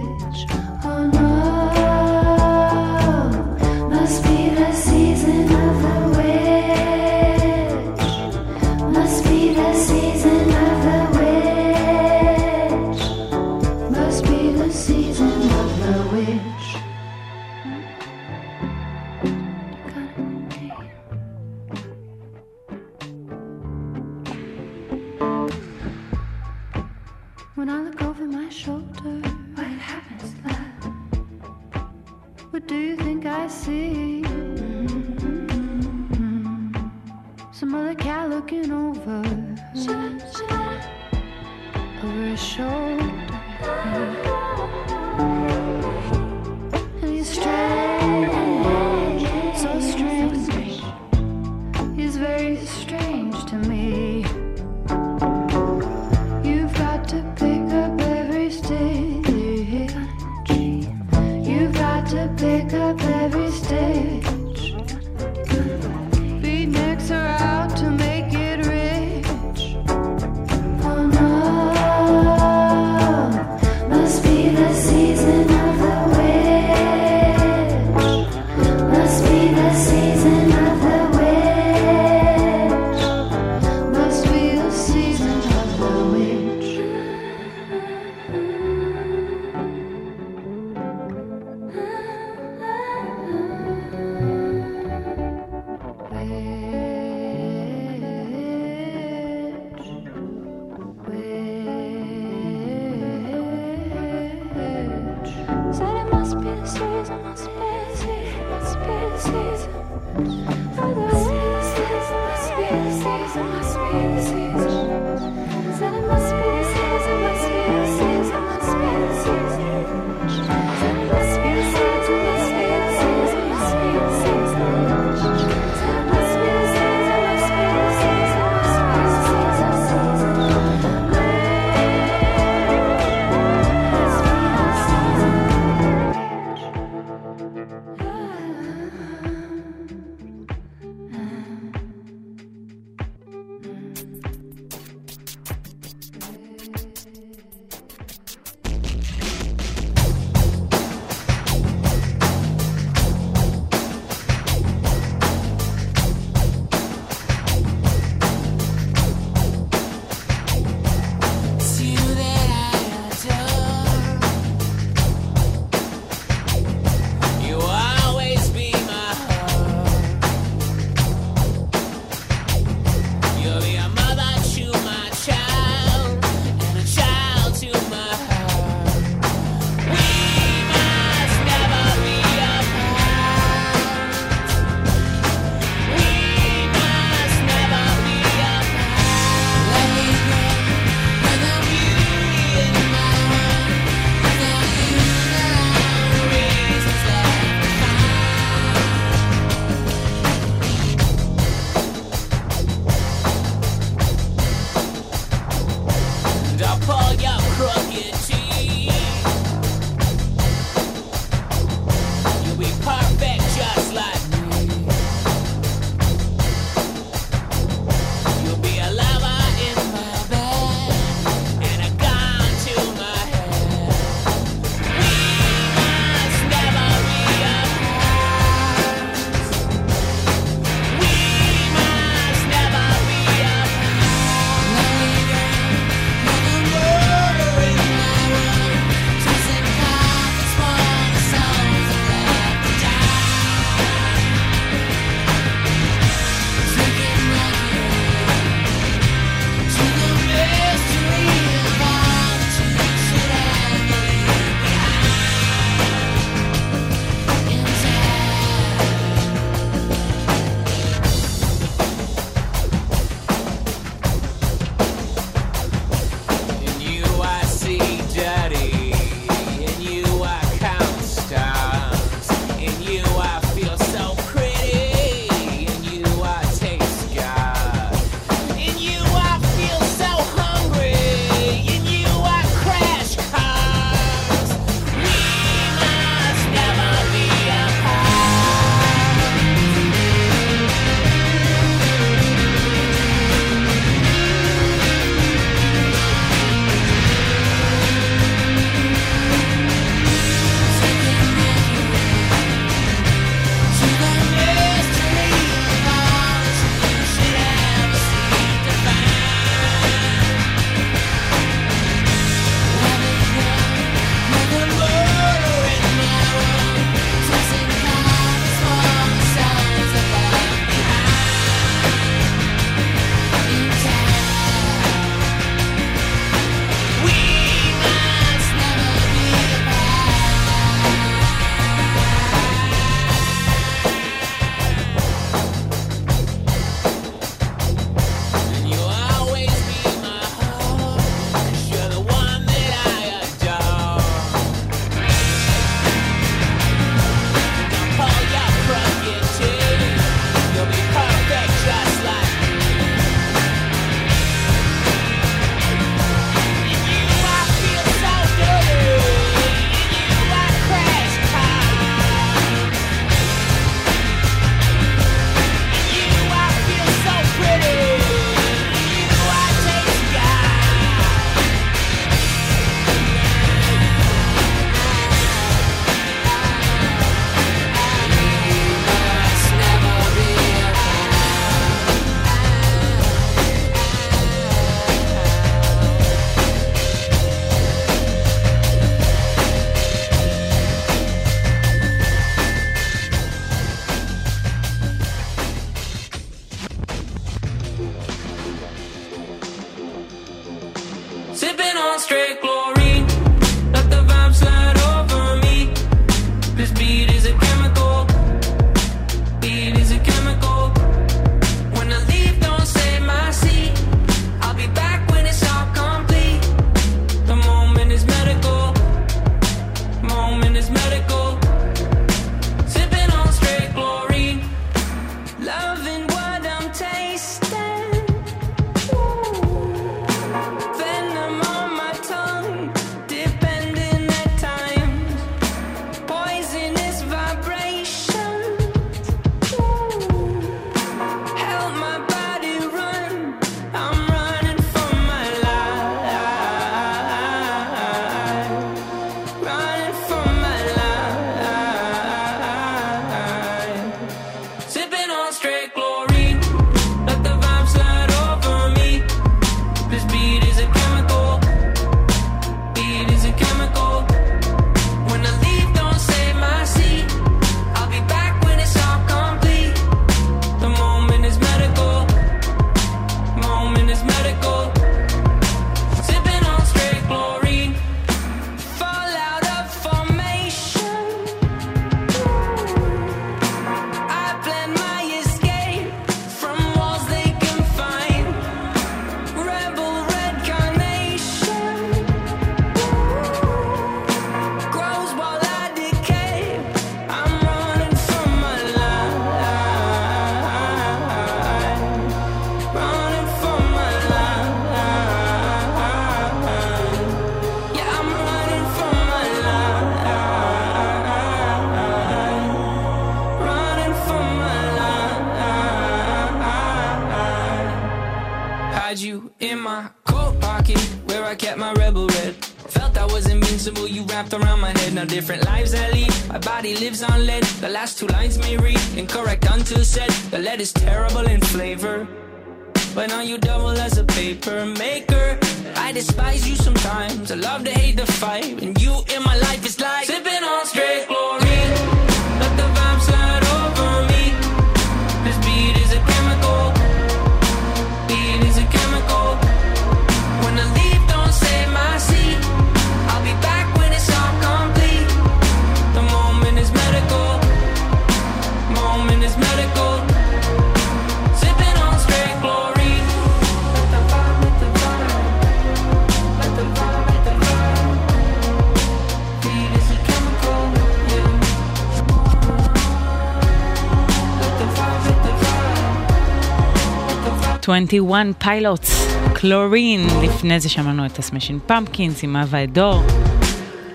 21 Pilots, Chlorine, לפני זה שמענו את ה-Smashing Pumpkins עם Ava Adore,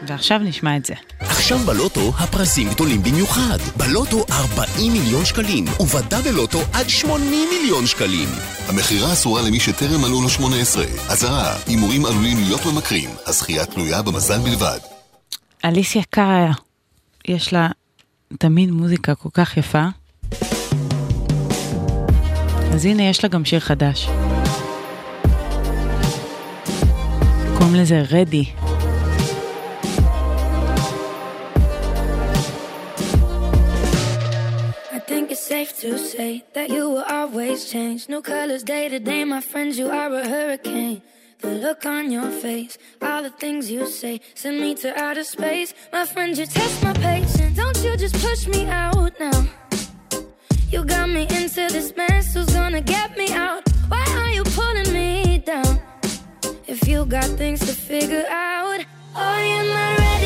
ועכשיו נשמע את זה. עכשיו בלוטו הפרסים גדולים במיוחד. בלוטו 40 מיליון שקלים, ובדאבל לוטו עד 80 מיליון שקלים. המכירה אסורה למי שטרם מלאו לו 18. אזהרה, הימורים עלולים להיות ממכרים. הזכייה תלויה במזל בלבד. אליסיה קארה, יש לה תמיד מוזיקה כל כך יפה. אז הנה, יש לה גם שיר חדש. קוראים לזה it's safe to say that you will always change. New colors day to day, my friends, you are a hurricane. The look on your face, all the things you say, send me to outer space. My friend, you test my patience. Don't you just push me out now? You got me into this mess, who's gonna get me out? Why are you pulling me down? If you got things to figure out, oh, you're not ready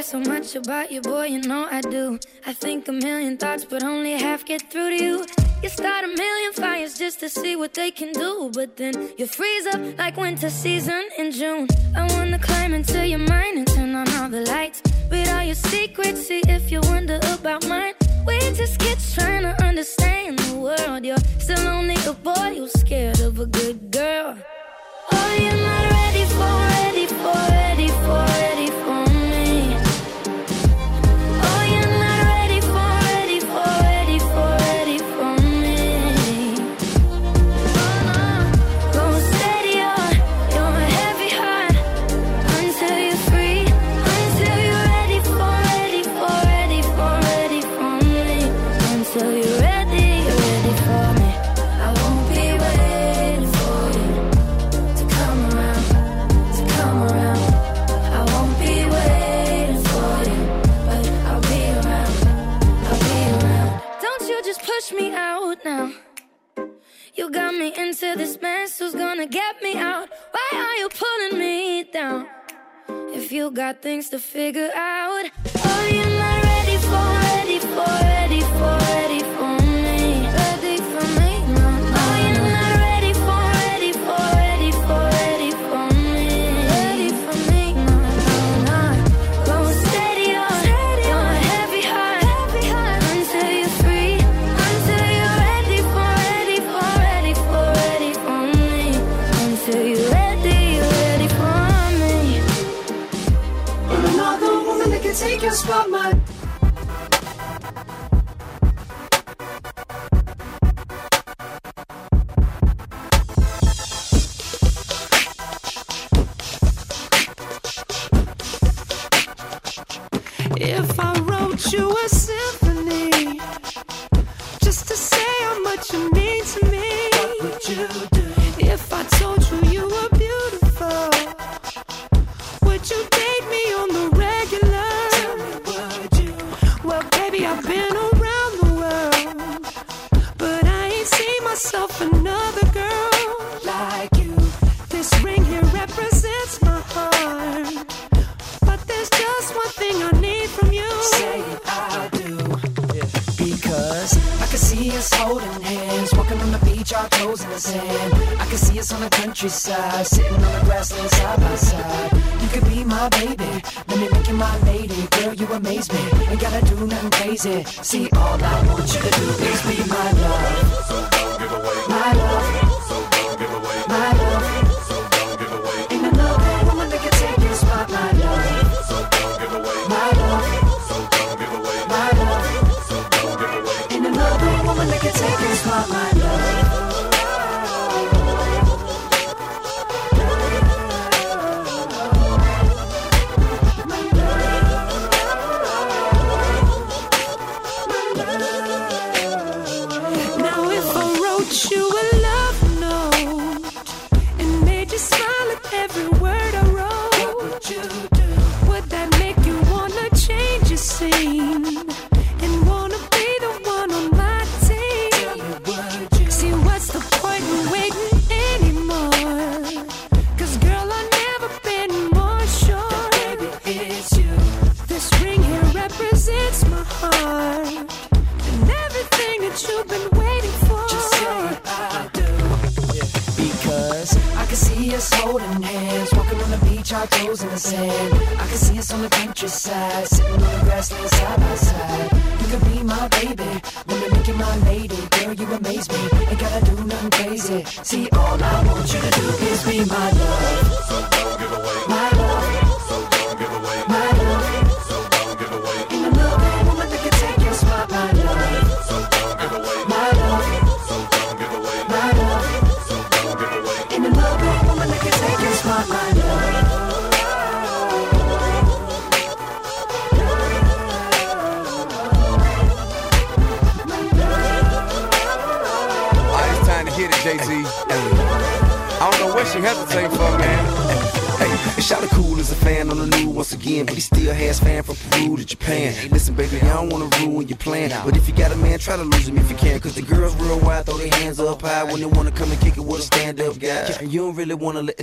care so much about you, boy? You know I do. I think a million thoughts, but only half get through to you. You start a million fires just to see what they can do, but then you freeze up like winter season in June. I wanna climb into your mind and turn on all the lights. Read all your secrets, see if you wonder about mine. We're just kids trying to understand the world. You're still only a boy who's scared of a good girl. Oh, you're not ready for, to this mess? Who's gonna get me out? Why are you pulling me down? If you got things to figure out, oh, you're not ready for, ready for, ready just want my I can see us on the countryside, sitting on the grassland side by side. You could be my baby, let me make you my lady. Girl, you amaze me, ain't gotta do nothing crazy. See, all I want you to do is be my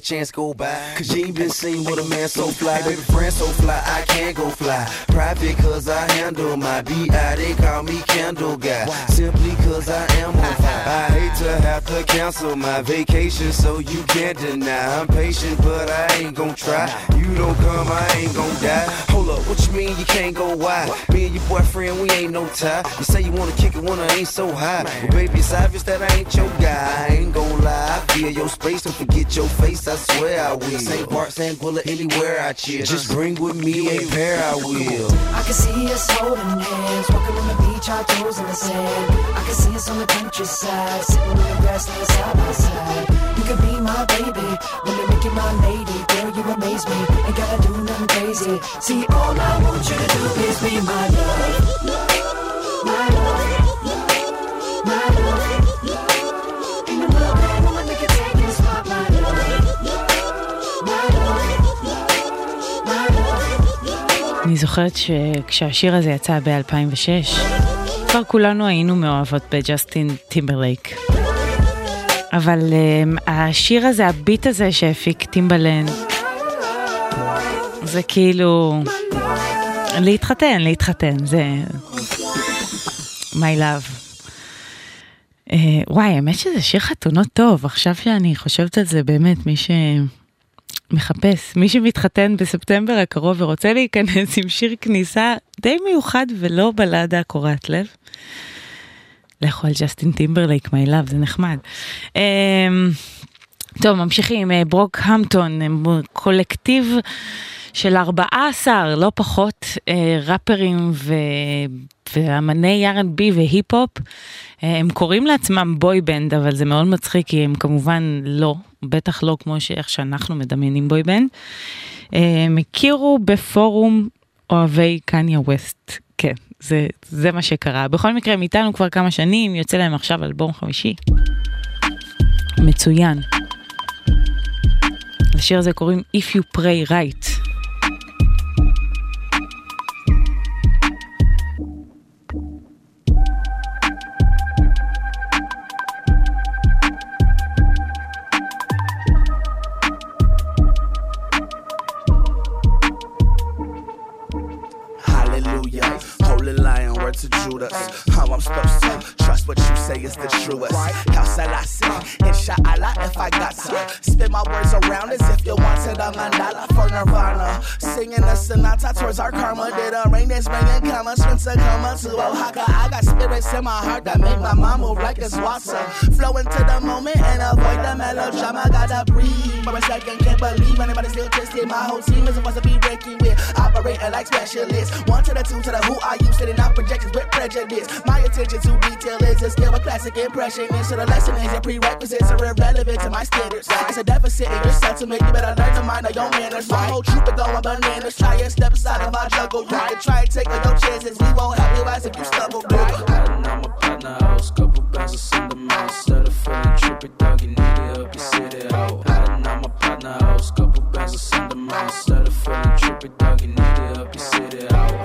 chance go by, cause you ain't been seen with a man so fly. Baby, friend so fly, I can't go fly. Private cause I handle my B.I. They call me Candle Guy, simply cause I am on fire. I hate to have to cancel my vacation, so you can't deny. I'm patient, but I ain't gon' try. You don't come, I ain't gon' die. Hold up, what you mean you can't go wide? Me and your boyfriend, we ain't no tie. You say you wanna kick it when I ain't so high. But baby, it's obvious that I ain't your guy. I ain't gon' lie. I feel your space, don't forget your face, I swear I will. St. Bart, St. Bullet, anywhere I chill. Just bring with me a pair, I will. I can see us holding hands, walking on the beach, our toes in the sand. I can see us on the countryside, sitting on the grassland side by side. You could be my baby, let me make you my lady. Girl, you amaze me, ain't gotta do nothing crazy. See, all I want you to do is be my love. My love. אני זוכרת שכשהשיר הזה יצא ב-2006, כבר כולנו היינו מאוהבות בג'סטין טימברלייק. אבל אמ, השיר הזה, הביט הזה שהפיק טימבלנד, זה כאילו... להתחתן, להתחתן, זה... My love. אה, וואי, האמת שזה שיר חתונות טוב, עכשיו שאני חושבת על זה באמת, מי שמחפש, מי שמתחתן בספטמבר הקרוב ורוצה להיכנס עם שיר כניסה די מיוחד ולא בלדה קורעת לב. לכו על ג'סטין טימברלייק, My love, זה נחמד. אמ, טוב, ממשיכים, אה, ברוקהמפטון, קולקטיב של 14, לא פחות, אה, ראפרים ו... ואמני R&B והיפ-הופ. אה, הם קוראים לעצמם boy band, אבל זה מאוד מצחיק, כי הם כמובן לא, בטח לא כמו שאיך שאנחנו מדמיינים בוי בנד. אה, הם הכירו בפורום אוהבי קניה ווסט, כן, זה, זה מה שקרה. בכל מקרה, הם איתנו כבר כמה שנים, יוצא להם עכשיו אלבום חמישי. מצוין. לשיר הזה קוראים If You Pray Right. visual, that's how I'm supposed to what you say is the truest. How shall I say? Inshallah, if I got to spin my words around as if you wanted a mandala for Nirvana. Singing a sonata towards our karma. Did a rain that's bringing comma, Spencer comma to Oaxaca. I got spirits in my heart that make my mom move like it's water. Flow into the moment and avoid the melodrama. Gotta breathe for a second, can't believe anybody still twisted. My whole team is supposed to be breaking with operating like specialists. One to the two to the who are you sitting out projections with prejudice. My attention to detail is a skill, a classic impression. And so the lesson is your prerequisites are irrelevant to my standards. It's a deficit in your sentiment. You better learn to mind your manners. My whole troop is going bananas. Try and step aside of my juggle. You can try and take no chances. We won't help you as if you stumble. Partner house, couple of send them out. Instead of feeling trippy, dog, you need to help you sit it out. On my partner house, couple of send them out. Instead of feeling trippy, dog, you need to help you sit it out.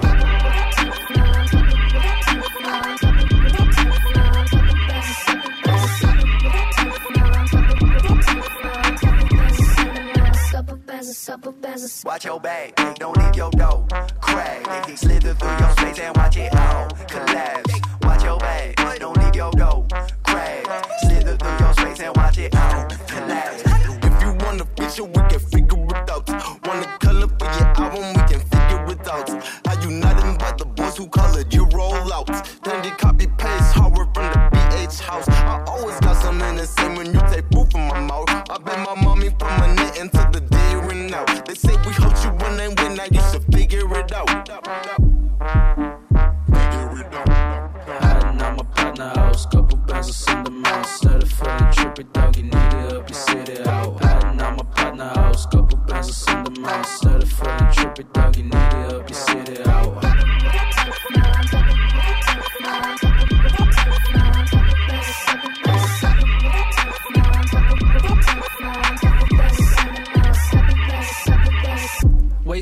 Watch your bag, don't leave your dough. Crack, slither through your space and watch it all collapse. Watch your back, don't leave your dough. Crack, slither through your space and watch it all collapse. If you want a feature, we can figure it out. Want a color for your album, we can figure it out. How you not invite the boys who colored you house, couple bands of single moms, certified.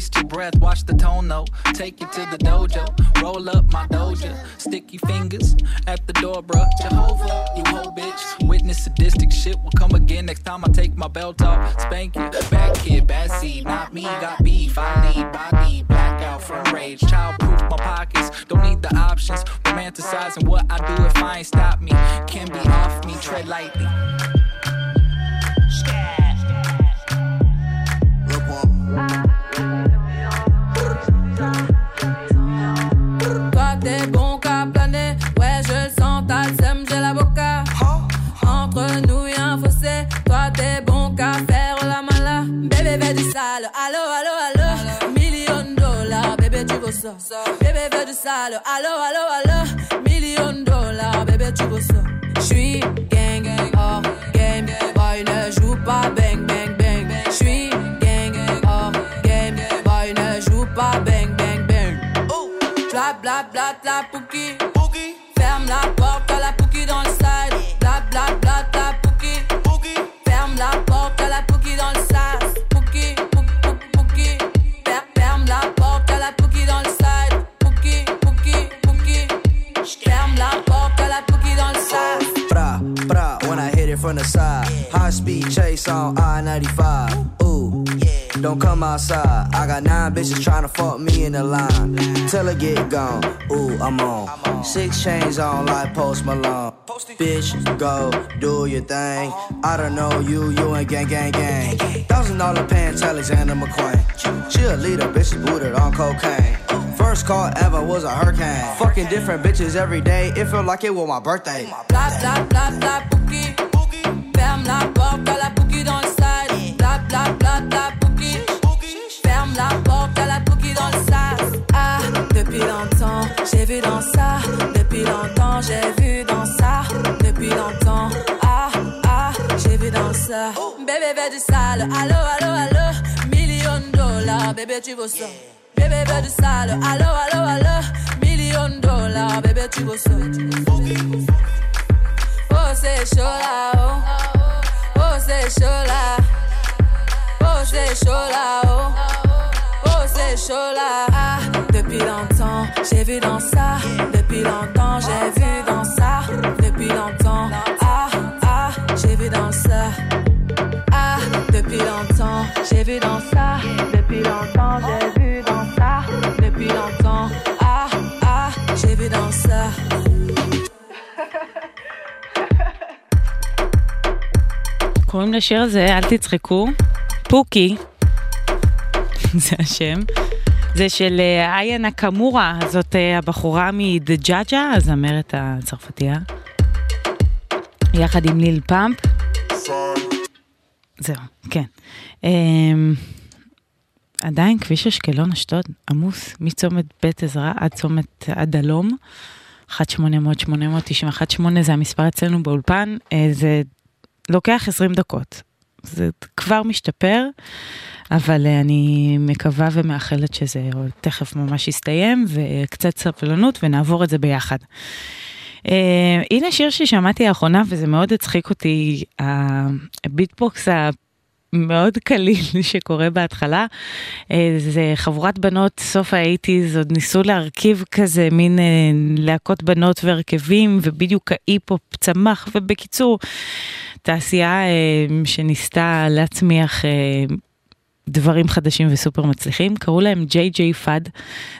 Waste your breath, watch the tone though. Take it to the dojo, roll up my doja. Sticky fingers at the door, bruh. Jehovah, you whole bitch. Witness sadistic shit will come again next time I take my belt off. Spank you, bad kid, bad seed, not me. Got beef, I need body, blackout from rage. Childproof my pockets, don't need the options. Romanticizing what I do if I ain't stop me. Can be off me, tread lightly. Bébé veut du sale, allo allo allo. Million dollars, bébé tu veux ça? J'suis gang hors game, boy ne joue pas bang bang bang. J'suis gang hors game, boy ne joue pas bang bang bang. Bla bla bla bla pouki. From the side. High speed chase on I 95. Ooh, don't come outside. I got nine bitches trying to fuck me in the line. Till I get gone. Ooh, I'm on. Six chains on like Post Malone. Bitch, go do your thing. I don't know you, you ain't gang, gang, gang. Thousand dollar pants, Alexander McQueen. She a leader, bitch booted on cocaine. First call ever was a hurricane. Fucking different bitches every day. It felt like it was my birthday. Bla bla bla bla Pookie. Ferme la porte à la Pookie dans le side. Bla bla bla bla Pookie. Ferme la porte à la Pookie dans le side. Ah, depuis longtemps, j'ai vu dans ça. Depuis longtemps, j'ai vu dans ça. Depuis longtemps, ah, ah, j'ai vu dans ça. Bébé, veut du sale. Allo, allo, allo. Million de dollars, bébé, tu veux ça. Bébé, veut du sale. Allo, allo, allo. Million de dollars, bébé, tu veux ça. Oh, c'est chaud là. Oh, c'est chaud là. Oh, c'est chaud là, oh. Oh, c'est chaud là. Ah, depuis longtemps, j'ai vu dans ça. Depuis longtemps, j'ai vu dans ça. Depuis longtemps, ah, ah, j'ai vu dans ça. Ah, depuis longtemps, j'ai vu dans ça. Depuis longtemps, j'ai vu dans ça. Depuis longtemps, ah, ah, j'ai vu dans ça. קוראים לשיר הזה אל תצחקו, פוקי, זה השם. זה של אה, איה נקמורה, זאת אה, הבחורה מ"דה ג'אג'ה", הזמרת הצרפתייה. יחד עם ליל פאמפ. זהו, כן. אמ, עדיין כביש אשקלון אשדוד עמוס מצומת בית עזרא עד צומת עד הלום. 1-800-891-8 זה המספר אצלנו באולפן, אה, זה לוקח 20 דקות. זה כבר משתפר, אבל אה, אני מקווה ומאחלת שזה תכף ממש יסתיים, וקצת סבלנות ונעבור את זה ביחד. אה, הנה שיר ששמעתי לאחרונה וזה מאוד הצחיק אותי, הביטבוקס המאוד קליל שקורה בהתחלה. אה, זה חבורת בנות סוף האייטיז, עוד ניסו להרכיב כזה מין אה, להקות בנות והרכבים, ובדיוק ההיפ-הופ צמח, ובקיצור, תעשייה אה, שניסתה להצמיח אה, דברים חדשים וסופר מצליחים, קראו להם J.J. Fad.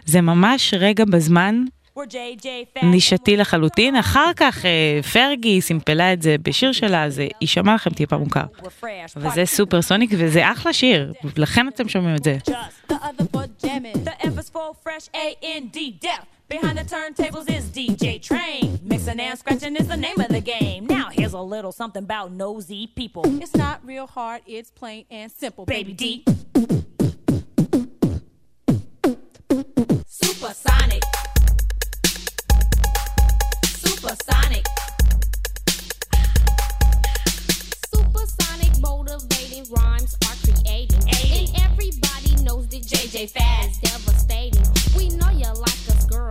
זה ממש רגע בזמן נישתי לחלוטין, אחר כך אה, פרגי סימפלה את זה בשיר שלה, זה יישמע לכם טיפה מוכר. וזה סופר סוניק וזה אחלה שיר, לכן אתם שומעים את זה. The other. The fresh. Behind the turntables is DJ Train. Mixing and scratching is the name of the game. Now here's a little something about nosy people. It's not real hard, it's plain and simple. Baby D. Supersonic. Supersonic. Supersonic motivating rhymes are creating. And everybody knows that JJ Fast devastating. We know you like us,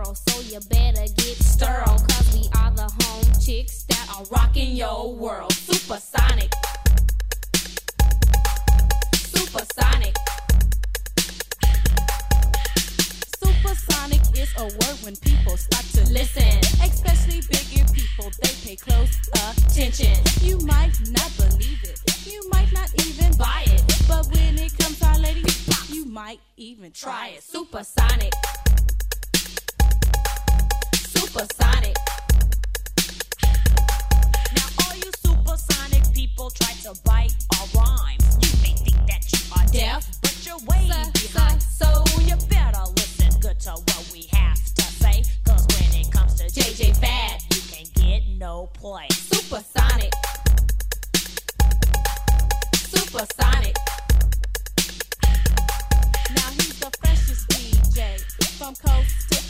girl, so you better get sterile. Cause we are the home chicks that are rocking your world. Supersonic. Supersonic. Supersonic is a word when people start to listen. Especially bigger people, they pay close attention. You might not believe it, you might not even buy it. But when it comes to our lady, you might even try it. Supersonic. Supersonic. Now all you supersonic people try to bite our rhymes. You may think that you are deaf, but you're way behind. So you better listen good to what we have to say. Cause when it comes to JJ Fad, you can get no play. Supersonic. Supersonic. Now he's the freshest DJ from coast to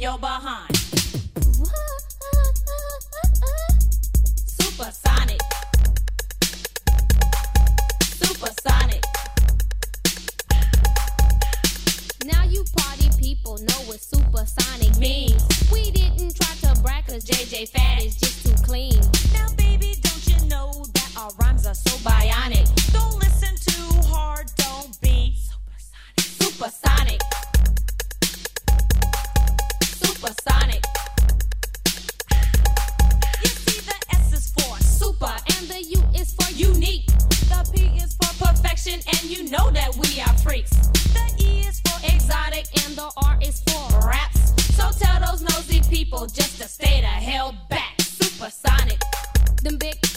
you're behind. Supersonic. Supersonic. Now you party people know what supersonic means. We didn't try to brag cause JJ Fat is just too clean. Now baby, don't you know that our rhymes are so bionic? Don't listen too hard, don't be supersonic. Supersonic. and you know that we are freaks. The E is for exotic and the R is for raps. So tell those nosy people just to stay the hell back. Supersonic, them big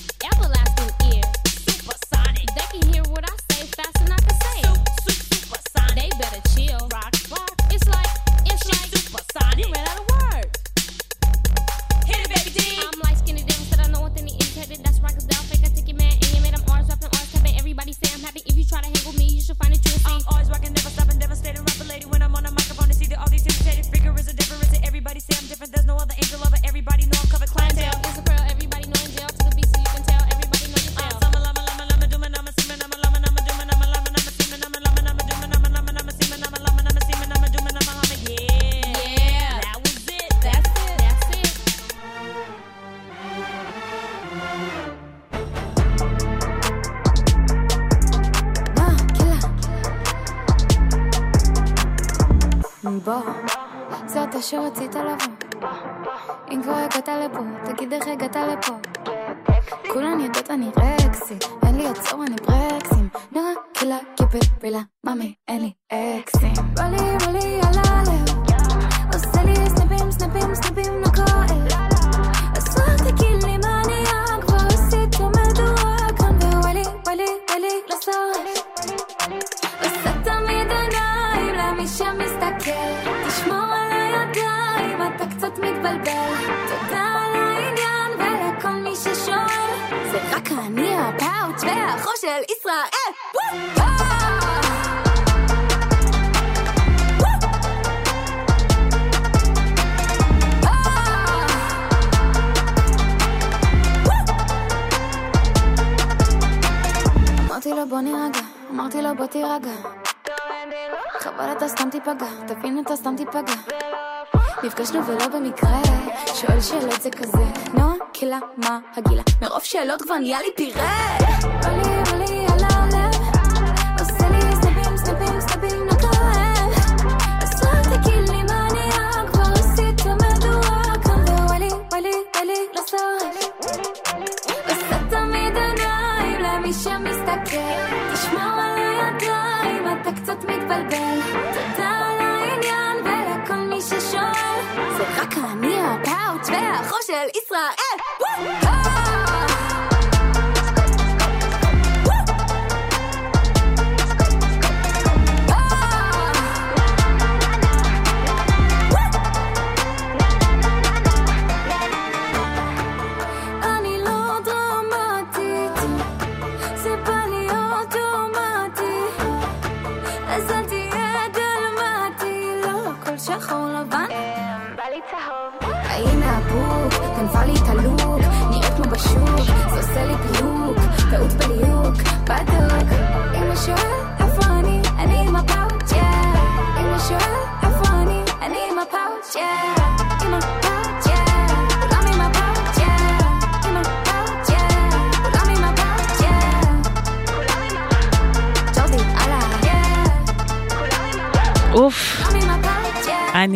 familiar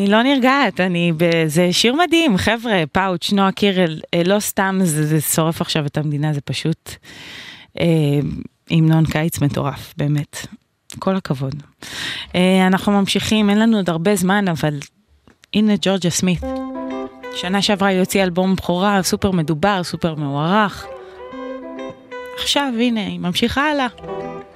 לא נרגעת, אני... זה שיר מדהים, חבר'ה, פאוץ', נועה קירל, אה, לא סתם זה, זה שורף עכשיו את המדינה, זה פשוט המנון אה, קיץ מטורף, באמת. כל הכבוד. אה, אנחנו ממשיכים, אין לנו עוד הרבה זמן, אבל הנה ג'ורג'ה סמית. שנה שעברה היא הוציאה אלבום בכורה, סופר מדובר, סופר מוערך. עכשיו, הנה, היא ממשיכה הלאה,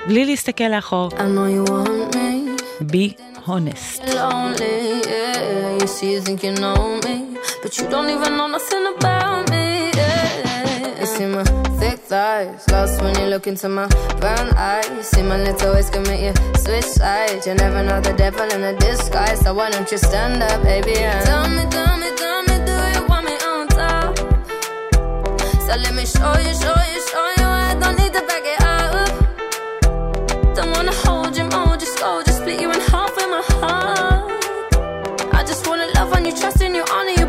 בלי להסתכל לאחור. I know you want me. בי. honest. Lonely, yeah. You see, you think you know me, but you don't even know nothing about me. Yeah. You see my thick thighs, lost when you look into my brown eyes. You see my little ways commit you switch sides. You never know the devil in a disguise, so why don't you stand up, baby? Yeah. Tell me, tell me, tell me, do you want me on top? So let me show you, show you, show you. I don't need to back it on it.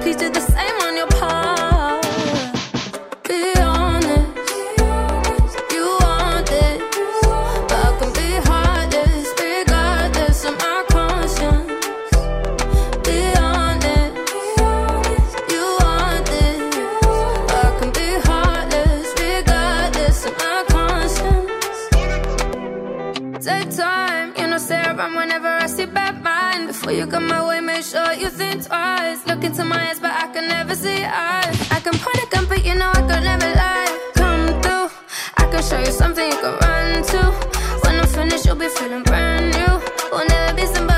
Before you come my way, make sure you think twice. Look into my eyes, but I can never see eyes. I can point a gun, but you know I could never lie. Come through, I can show you something you can run to. When I'm finished, you'll be feeling brand new. Will never be somebody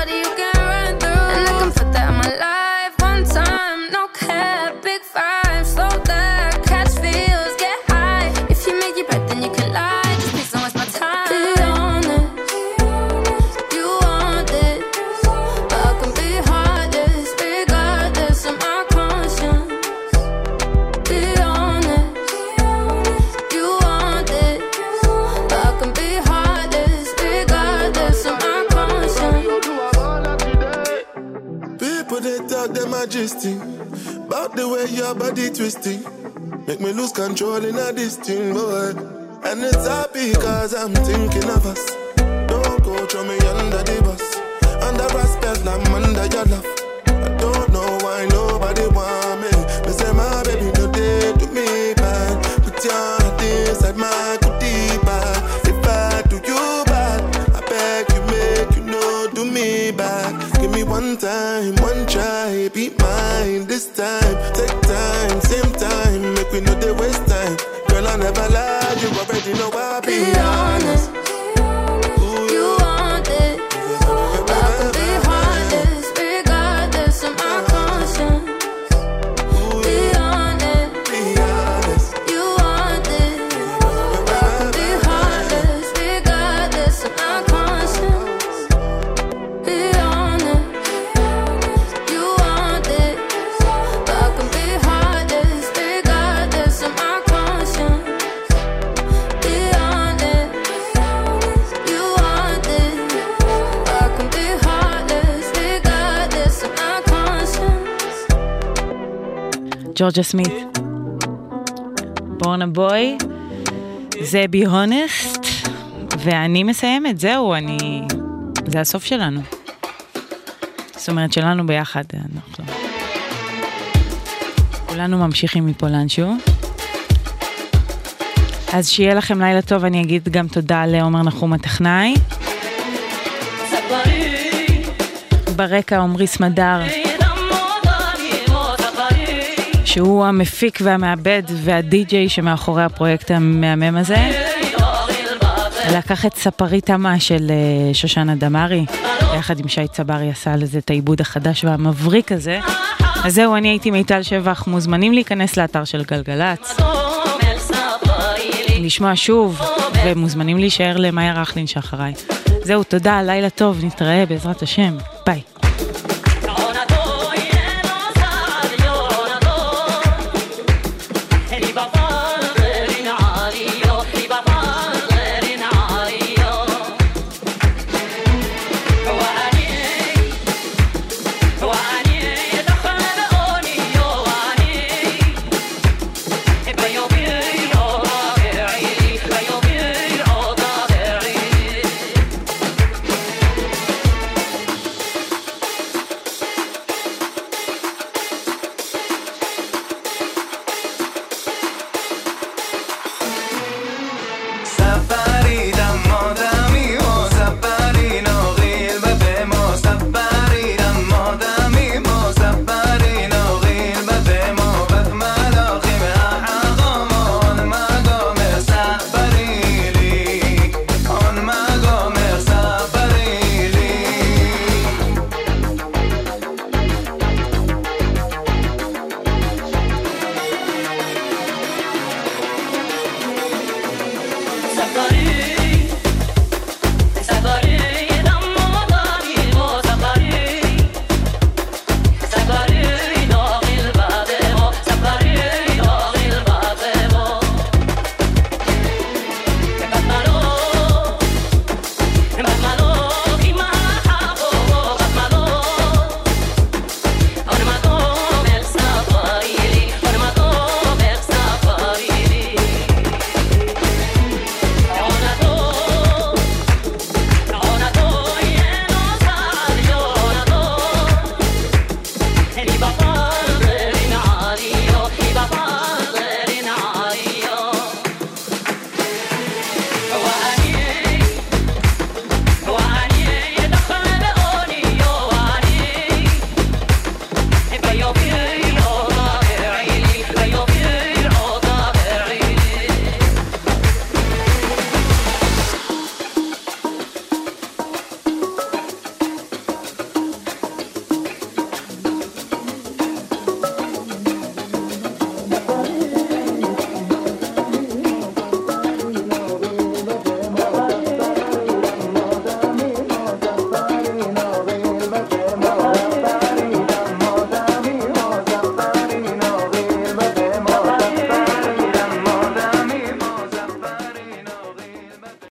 the way your body twisting. Make me lose control in a this thing, boy. And it's happy cause I'm thinking of us. Don't go throw me under the bus. Under respect, I'm under your love. I don't know why nobody want me. Me say my baby no day to me bad. Put your heart inside my goodie bag. If I do you bad, I beg you make you know do me back. Give me one time, one try, be mine we know they waste time. Girl, I never lied, you already know I'll be honest. You ג'ורג'ה סמית. בורנה בוי, זה בי הונסט, ואני מסיימת, זהו, אני... זה הסוף שלנו. זאת אומרת, שלנו ביחד, אנחנו... כולנו ממשיכים מפה לאנשהו. אז שיהיה לכם לילה טוב, אני אגיד גם תודה לעומר נחום הטכנאי. ברקע עמרי סמדר, שהוא המפיק והמעבד והדי-ג'יי שמאחורי הפרויקט המהמם הזה. לקח את ספרית תמה של אה, שושנה דמארי, ביחד עם שי צברי עשה לזה את העיבוד החדש והמבריק הזה. אז זהו, אני הייתי מיטל שבח, מוזמנים להיכנס לאתר של גלגלצ, לשמוע שוב, ומוזמנים להישאר למאיה רכלין שאחריי. זהו, תודה, לילה טוב, נתראה בעזרת השם.